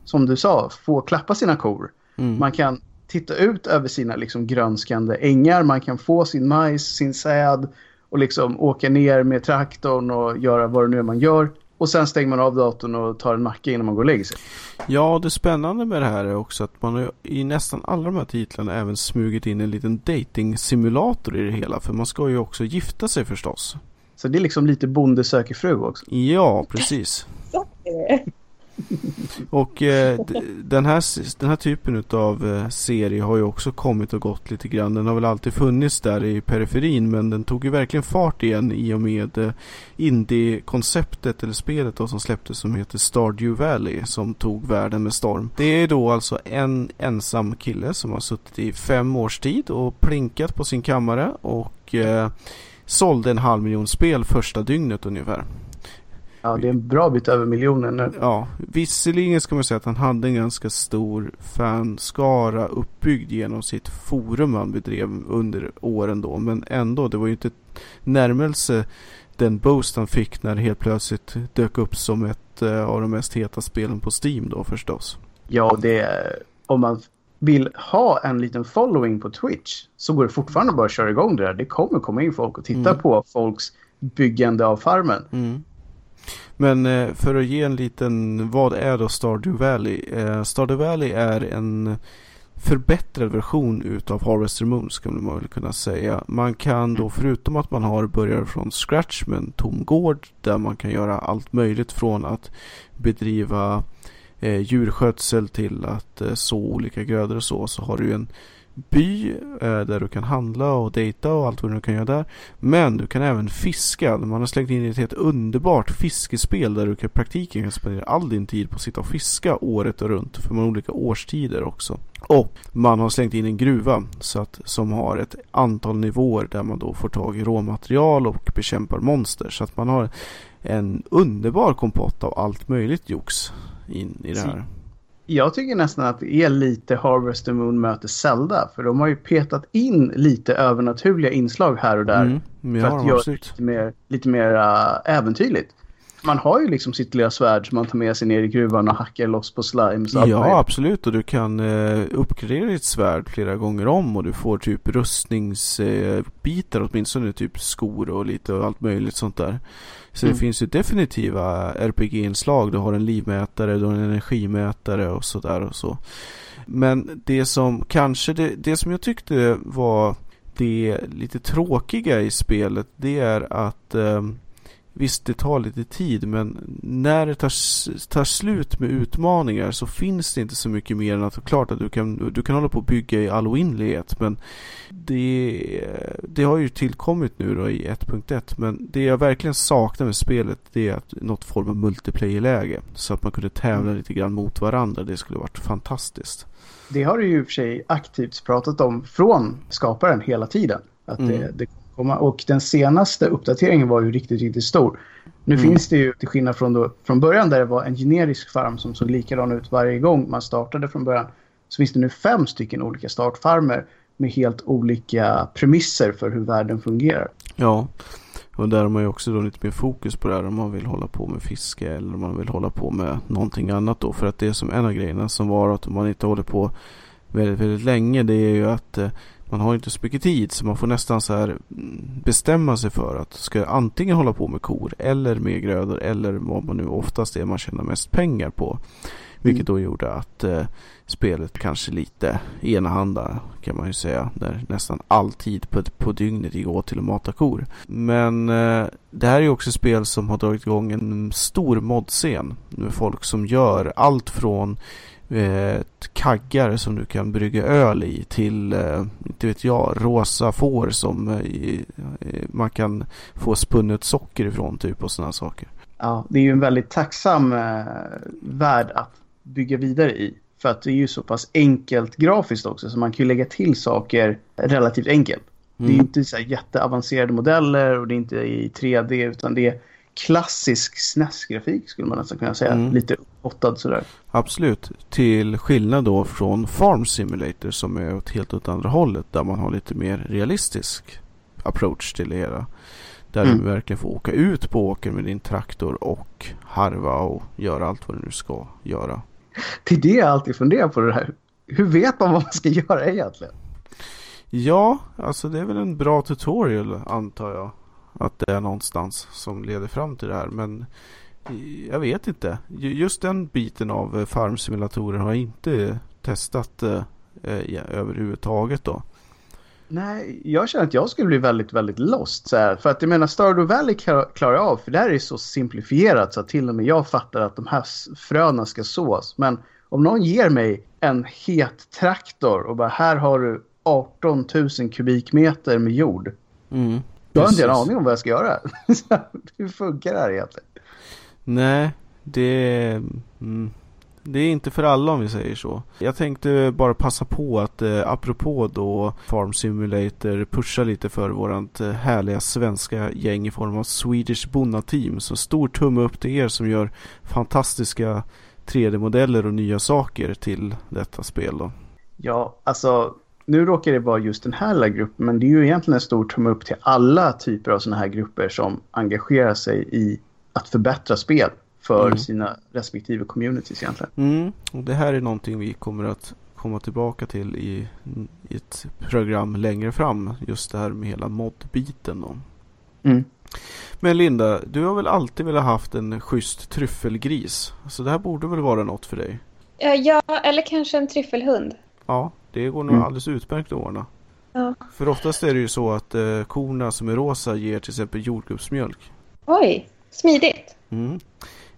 som du sa, få klappa sina kor. Mm. Man kan titta ut över sina liksom grönskande ängar. Man kan få sin majs, sin säd och liksom åka ner med traktorn och göra vad det nu är man gör. Och sen stänger man av datorn och tar en macka innan man går och lägger sig. Ja, det spännande med det här är också att man har i nästan alla de här titlarna även smugit in en liten dating simulator i det hela. För man ska ju också gifta sig förstås. Så det är liksom lite bonde söker fru också. Ja, precis. Så är det. Och eh, den, här, den här typen av eh, serie har ju också kommit och gått lite grann. Den har väl alltid funnits där i periferin men den tog ju verkligen fart igen i och med eh, indie-konceptet eller spelet då som släpptes som heter Stardew Valley som tog världen med storm. Det är då alltså en ensam kille som har suttit i fem års tid och plinkat på sin kammare och eh, sålde en halv miljon spel första dygnet ungefär. Ja, det är en bra bit över miljonen nu. Ja, visserligen ska man säga att han hade en ganska stor fanskara uppbyggd genom sitt forum han bedrev under åren då. Men ändå, det var ju inte närmelse den boost han fick när det helt plötsligt dök upp som ett eh, av de mest heta spelen på Steam då förstås. Ja, det är, om man vill ha en liten following på Twitch så går det fortfarande bara att köra igång det där. Det kommer komma in folk och titta Mm. på folks byggande av farmen. Mm. Men eh, för att ge en liten, vad är då Stardew Valley? Eh, Stardew Valley är en förbättrad version utav Harvester Moon skulle man väl kunna säga. Man kan då förutom att man har börjar från scratch med en tom gård där man kan göra allt möjligt från att bedriva eh, djurskötsel till att eh, så olika grödor och så. Så har du ju en by eh, där du kan handla och dejta och allt vad du kan göra där. Men du kan även fiska. Man har slängt in ett helt underbart fiskespel där du kan praktiken kan spendera all din tid på att sitta och fiska året runt. För man har olika årstider också. Och man har slängt in en gruva så att, som har ett antal nivåer där man då får tag i råmaterial och bekämpar monster. Så att man har en underbar kompott av allt möjligt jox in i det här. Jag tycker nästan att det är lite Harvester Moon möter Zelda. För de har ju petat in lite övernaturliga inslag här och där. Mm, men för ja, att göra absolut. lite mer, lite mer äh, äventyrligt. Man har ju liksom sitt lilla svärd som man tar med sig ner i gruvan och hackar loss på slimes. Ja, absolut. Och du kan eh, uppgradera ditt svärd flera gånger om och du får typ rustningsbitar, eh, åtminstone typ skor och lite och allt möjligt sånt där. Så Mm. det finns ju definitiva RPG-inslag. Du har en livmätare, du har en energimätare och sådär och så. Men det som kanske, det, det som jag tyckte var det lite tråkiga i spelet, det är att eh, Visst, det tar lite tid, men när det tar, tar slut med utmaningar så finns det inte så mycket mer än att klart att du kan, du kan hålla på och bygga i all oändlighet. Men det, det har ju tillkommit nu då i 1.1. Men det jag verkligen saknar med spelet det är att något form av multiplayer-läge. Så att man kunde tävla lite grann mot varandra. Det skulle varit fantastiskt. Det har du ju i och för sig aktivt pratat om från skaparen hela tiden. Att det, Mm. det komma. Och den senaste uppdateringen var ju riktigt, riktigt stor. Nu Mm. finns det ju, till skillnad från, då, från början där det var en generisk farm som såg likadan ut varje gång man startade från början. Så finns det nu fem stycken olika startfarmer med helt olika premisser för hur världen fungerar. Ja, och där har man ju också då lite mer fokus på det här om man vill hålla på med fiske eller om man vill hålla på med någonting annat då. För att det är som en av grejerna som var att om man inte håller på väldigt, väldigt länge det är ju att eh, man har inte så mycket tid så man får nästan så här mm, bestämma sig för att ska jag antingen hålla på med kor eller med grödor eller vad man nu oftast är man tjänar mest pengar på. Vilket då gjorde att eh, spelet kanske lite enahanda kan man ju säga. Där nästan all tid på, på dygnet gick åt till att mata kor. Men eh, det här är ju också spel som har dragit igång en stor modscen. Med folk som gör allt från eh, kaggar som du kan brygga öl i till, eh, inte vet jag, rosa får som eh, eh, man kan få spunnet socker ifrån typ och sådana saker. Ja, det är ju en väldigt tacksam eh, värld att bygga vidare i. För att det är ju så pass enkelt grafiskt också så man kan ju lägga till saker relativt enkelt. Det är ju Mm. inte så här jätteavancerade modeller och det är inte i 3D utan det är klassisk SNES-grafik skulle man nästan kunna säga. Mm. Lite upphottad sådär. Absolut. Till skillnad då från Farm Simulator som är åt helt åt andra hållet. Där man har lite mer realistisk approach till det hela. Där Mm. du verkligen får åka ut på åker med din traktor och harva och göra allt vad du nu ska göra. Det är det jag alltid funderar på det här. Hur vet man vad man ska göra egentligen? Ja, alltså det är väl en bra tutorial antar jag. Att det är någonstans som leder fram till det här. Men jag vet inte. Ju- Just den biten av eh, farmsimulatorer har jag inte testat eh, eh, överhuvudtaget då. Nej, jag känner att jag skulle bli väldigt, väldigt lost. Så här. För att jag menar, Stardew Valley klar- klarar jag av. För det här är så simplifierat så att till och med jag fattar att de här fröna ska sås. Men om någon ger mig en het traktor och bara här har du 18 000 kubikmeter med jord. Mm, Då har jag inte en aning om vad jag ska göra. Hur funkar det här egentligen? Nej, det, mm, det är inte för alla om vi säger så. Jag tänkte bara passa på att eh, apropå då Farm Simulator pusha lite för vårat eh, härliga svenska gäng i form av Swedish Bonna Team. Så stor tumme upp till er som gör fantastiska 3D-modeller och nya saker till detta spel då. Ja, alltså nu råkar det vara just den här lilla gruppen. Men det är ju egentligen en stor tumme upp till alla typer av sådana här grupper som engagerar sig i att förbättra spel för Mm. sina respektive communities egentligen. Mm, och det här är någonting vi kommer att komma tillbaka till i, i ett program längre fram. Just det här med hela mod-biten då. Mm. Men Linda, du har väl alltid velat haft en schysst tryffelgris? Så det här borde väl vara något för dig? Ja, ja, eller kanske en tryffelhund. Ja, det går nog Mm. alldeles utmärkt att ordna. Ja. För oftast är det ju så att eh, korna som är rosa ger till exempel jordgubbsmjölk. Oj, smidigt. Mm.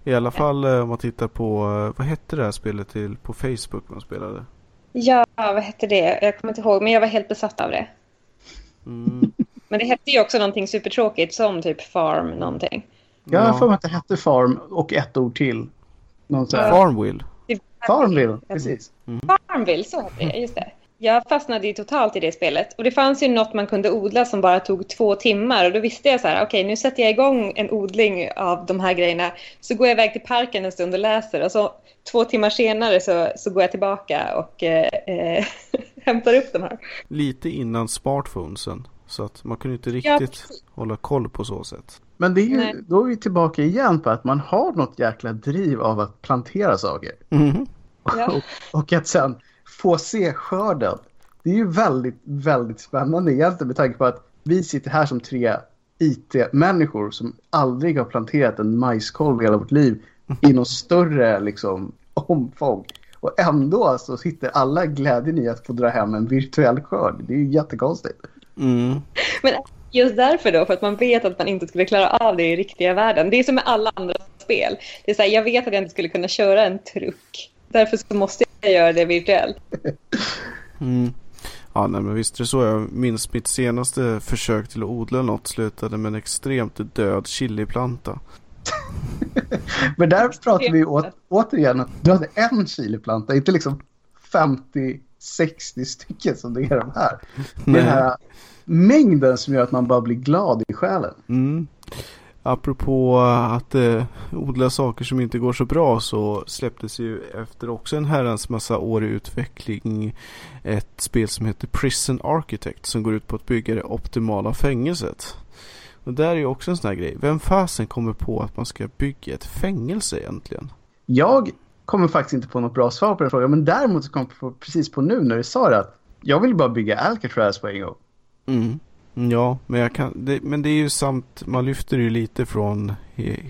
I alla fall eh, om man tittar på, eh, vad hette det här spelet till på Facebook man spelade? Ja, vad hette det? Jag kommer inte ihåg, men jag var helt besatt av det. Mm. Men det hette ju också någonting supertråkigt som typ Farm någonting. Jag har för mig att det hette Farm och ett ord till. Någon sån här... Farmville. Farmville, precis. Farmville, så hette det. Just det. Jag fastnade ju totalt i det spelet. Och det fanns ju något man kunde odla som bara tog två timmar. Och då visste jag så här, okej nu sätter jag igång en odling av de här grejerna. Så går jag iväg till parken en stund och läser. Och så två timmar senare så, så går jag tillbaka och eh, eh, hämtar upp de här. Lite innan smartphonesen. Så att man kunde inte Ja, riktigt precis. hålla koll på så sätt. Men det är ju, då är vi tillbaka igen på att man har något jäkla driv av att plantera saker. Mhm. Ja. Och, och att sen få se skörden. Det är ju väldigt, väldigt spännande egentligen med tanke på att vi sitter här som tre IT-människor som aldrig har planterat en majskolv i hela vårt liv i någon större liksom, omfång. Och ändå så sitter alla glädjen i att få dra hem en virtuell skörd. Det är ju jättekonstigt. Mm. Men just därför då, för att man vet att man inte skulle klara av det i riktiga världen. Det är som med alla andra spel. Det är så här, jag vet att jag inte skulle kunna köra en truck. Därför så måste jag göra det virtuellt. Mm. Ja, nej, men visst är det så. Jag minns mitt senaste försök till att odla något slutade med en extremt död chiliplanta. Men där pratar vi å, återigen att du hade en chiliplanta, inte liksom 50-60 stycken som det är de här. Det är den här mängden som gör att man bara blir glad i själen. Mm. Apropå att eh, odla saker som inte går så bra så släpptes ju efter också en herrans massa år i utveckling ett spel som heter Prison Architect som går ut på att bygga det optimala fängelset. Och där är ju också en sån här grej. Vem fasen kommer på att man ska bygga ett fängelse egentligen? Jag kommer faktiskt inte på något bra svar på den frågan men däremot så kom jag precis på nu när du sa det att jag vill bara bygga Alcatraz på en gång. Mm. Ja, men, kan, det, men det är ju samt, man lyfter ju lite från,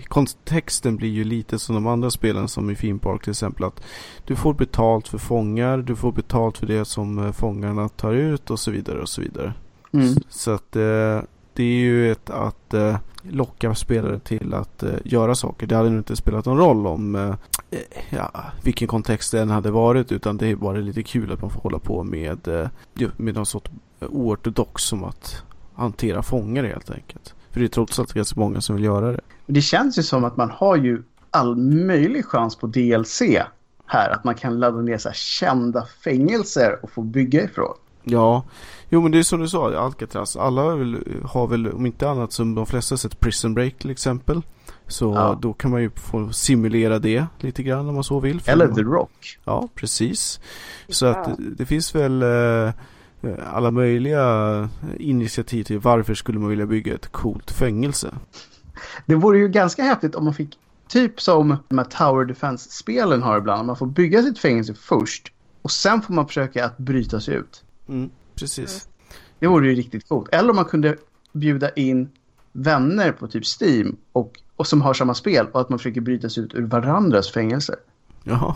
kontexten blir ju lite som de andra spelen som i Theme Park till exempel att du får betalt för fångar, du får betalt för det som eh, fångarna tar ut och så vidare och så vidare. Mm. Så att eh, det är ju ett att eh, locka spelare till att eh, göra saker. Det hade nog inte spelat någon roll om eh, eh ja, vilken kontext den hade varit utan det är bara lite kul att man får hålla på med, eh, med någon sorts oortodox eh, som att hantera fångar helt enkelt. För det är trots allt ganska många som vill göra det. Det känns ju som att man har ju all möjlig chans på DLC här. Att man kan ladda ner så här kända fängelser och få bygga ifrån. Ja, jo men det är som du sa, Alcatraz. Alla har väl, har väl om inte annat som de flesta sett Prison Break till exempel. Så ja. då kan man ju få simulera det lite grann om man så vill. Eller The Rock. Ja, precis. Så ja. att det finns väl eh, alla möjliga initiativ till varför skulle man vilja bygga ett coolt fängelse. Det vore ju ganska häftigt om man fick typ som de här Tower Defense-spelen har ibland. Man får bygga sitt fängelse först och sen får man försöka att bryta sig ut. Mm, precis. Det vore ju riktigt coolt. Eller om man kunde bjuda in vänner på typ Steam och, och som har samma spel och att man försöker bryta sig ut ur varandras fängelser. Ja,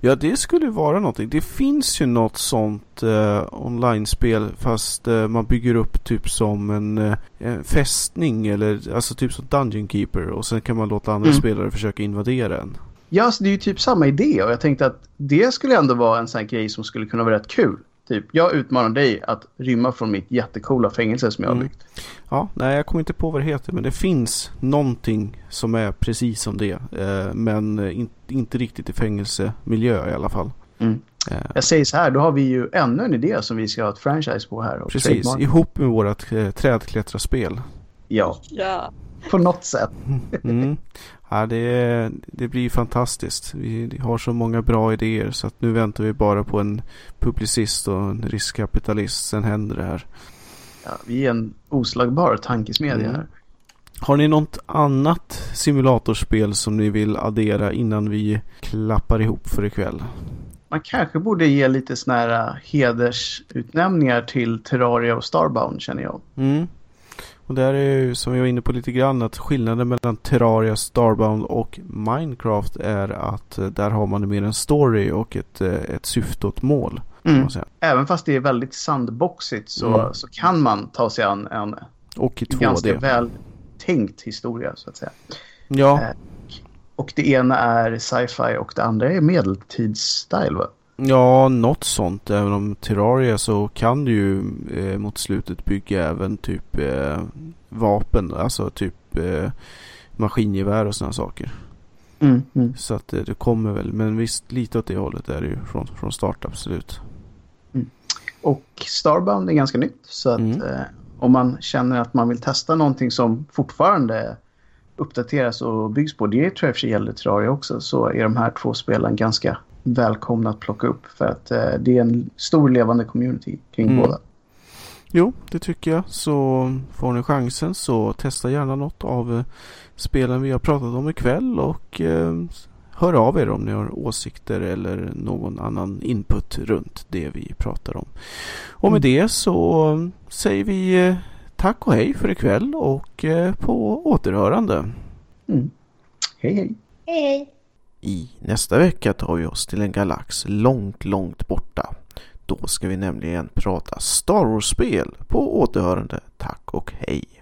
ja det skulle vara någonting. Det finns ju något sånt eh, online-spel fast eh, man bygger upp typ som en, eh, fästning eller alltså typ som Dungeon Keeper och sen kan man låta andra mm. spelare försöka invadera en. Ja, alltså, det är ju typ samma idé och jag tänkte att det skulle ändå vara en sån här grej som skulle kunna vara rätt kul. Typ, jag utmanar dig att rymma från mitt jättekola fängelse som jag har mm. byggt. Ja, nej jag kommer inte på vad det heter men det finns någonting som är precis som det. Eh, men in, inte riktigt i fängelsemiljö i alla fall. Mm. Eh. Jag säger så här, då har vi ju ännu en idé som vi ska ha ett franchise på här. Och precis, trademark. ihop med vårt eh, trädklättra-spel. Ja. ja. På något sätt. mm. Ja, det, det blir fantastiskt. Vi har så många bra idéer så att nu väntar vi bara på en publicist och en riskkapitalist. Sen händer det här. Ja, vi är en oslagbar tankesmedja mm. här. Har ni något annat simulatorspel som ni vill addera innan vi klappar ihop för ikväll? Man kanske borde ge lite såna här hedersutnämningar till Terraria och Starbound känner jag. Mm. Och där är ju som jag var inne på lite grann att skillnaden mellan Terraria, Starbound och Minecraft är att eh, där har man mer en story och ett, eh, ett syfte och ett mål. Mm. Även fast det är väldigt sandboxigt så, mm. så kan man ta sig an en och i 2D. ganska väl tänkt historia så att säga. Ja. Eh, och det ena är sci-fi och det andra är medeltidsstyle va? Ja, något sånt. Även om Terraria så kan du ju eh, mot slutet bygga även typ eh, vapen. Alltså typ eh, maskingevär och sådana saker. Mm, mm. Så att eh, det kommer väl. Men visst, lite åt det hållet är det ju från, från start absolut. Mm. Och Starbound är ganska nytt. Så att mm. eh, om man känner att man vill testa någonting som fortfarande uppdateras och byggs på. Det tror jag för sig gäller Terraria också. Så är de här två spelen ganska välkomna att plocka upp. För att eh, det är en stor levande community kring mm. båda. Jo, det tycker jag. Så får ni chansen så testa gärna något av eh, spelen vi har pratat om ikväll och eh, hör av er om ni har åsikter eller någon annan input runt det vi pratar om. Och med mm. det så säger vi eh, tack och hej för ikväll och eh, på återhörande. Mm. Hej hej. Hej hej. I nästa vecka tar vi oss till en galax långt, långt borta. Då ska vi nämligen prata Star Wars-spel på återhörande. Tack och hej!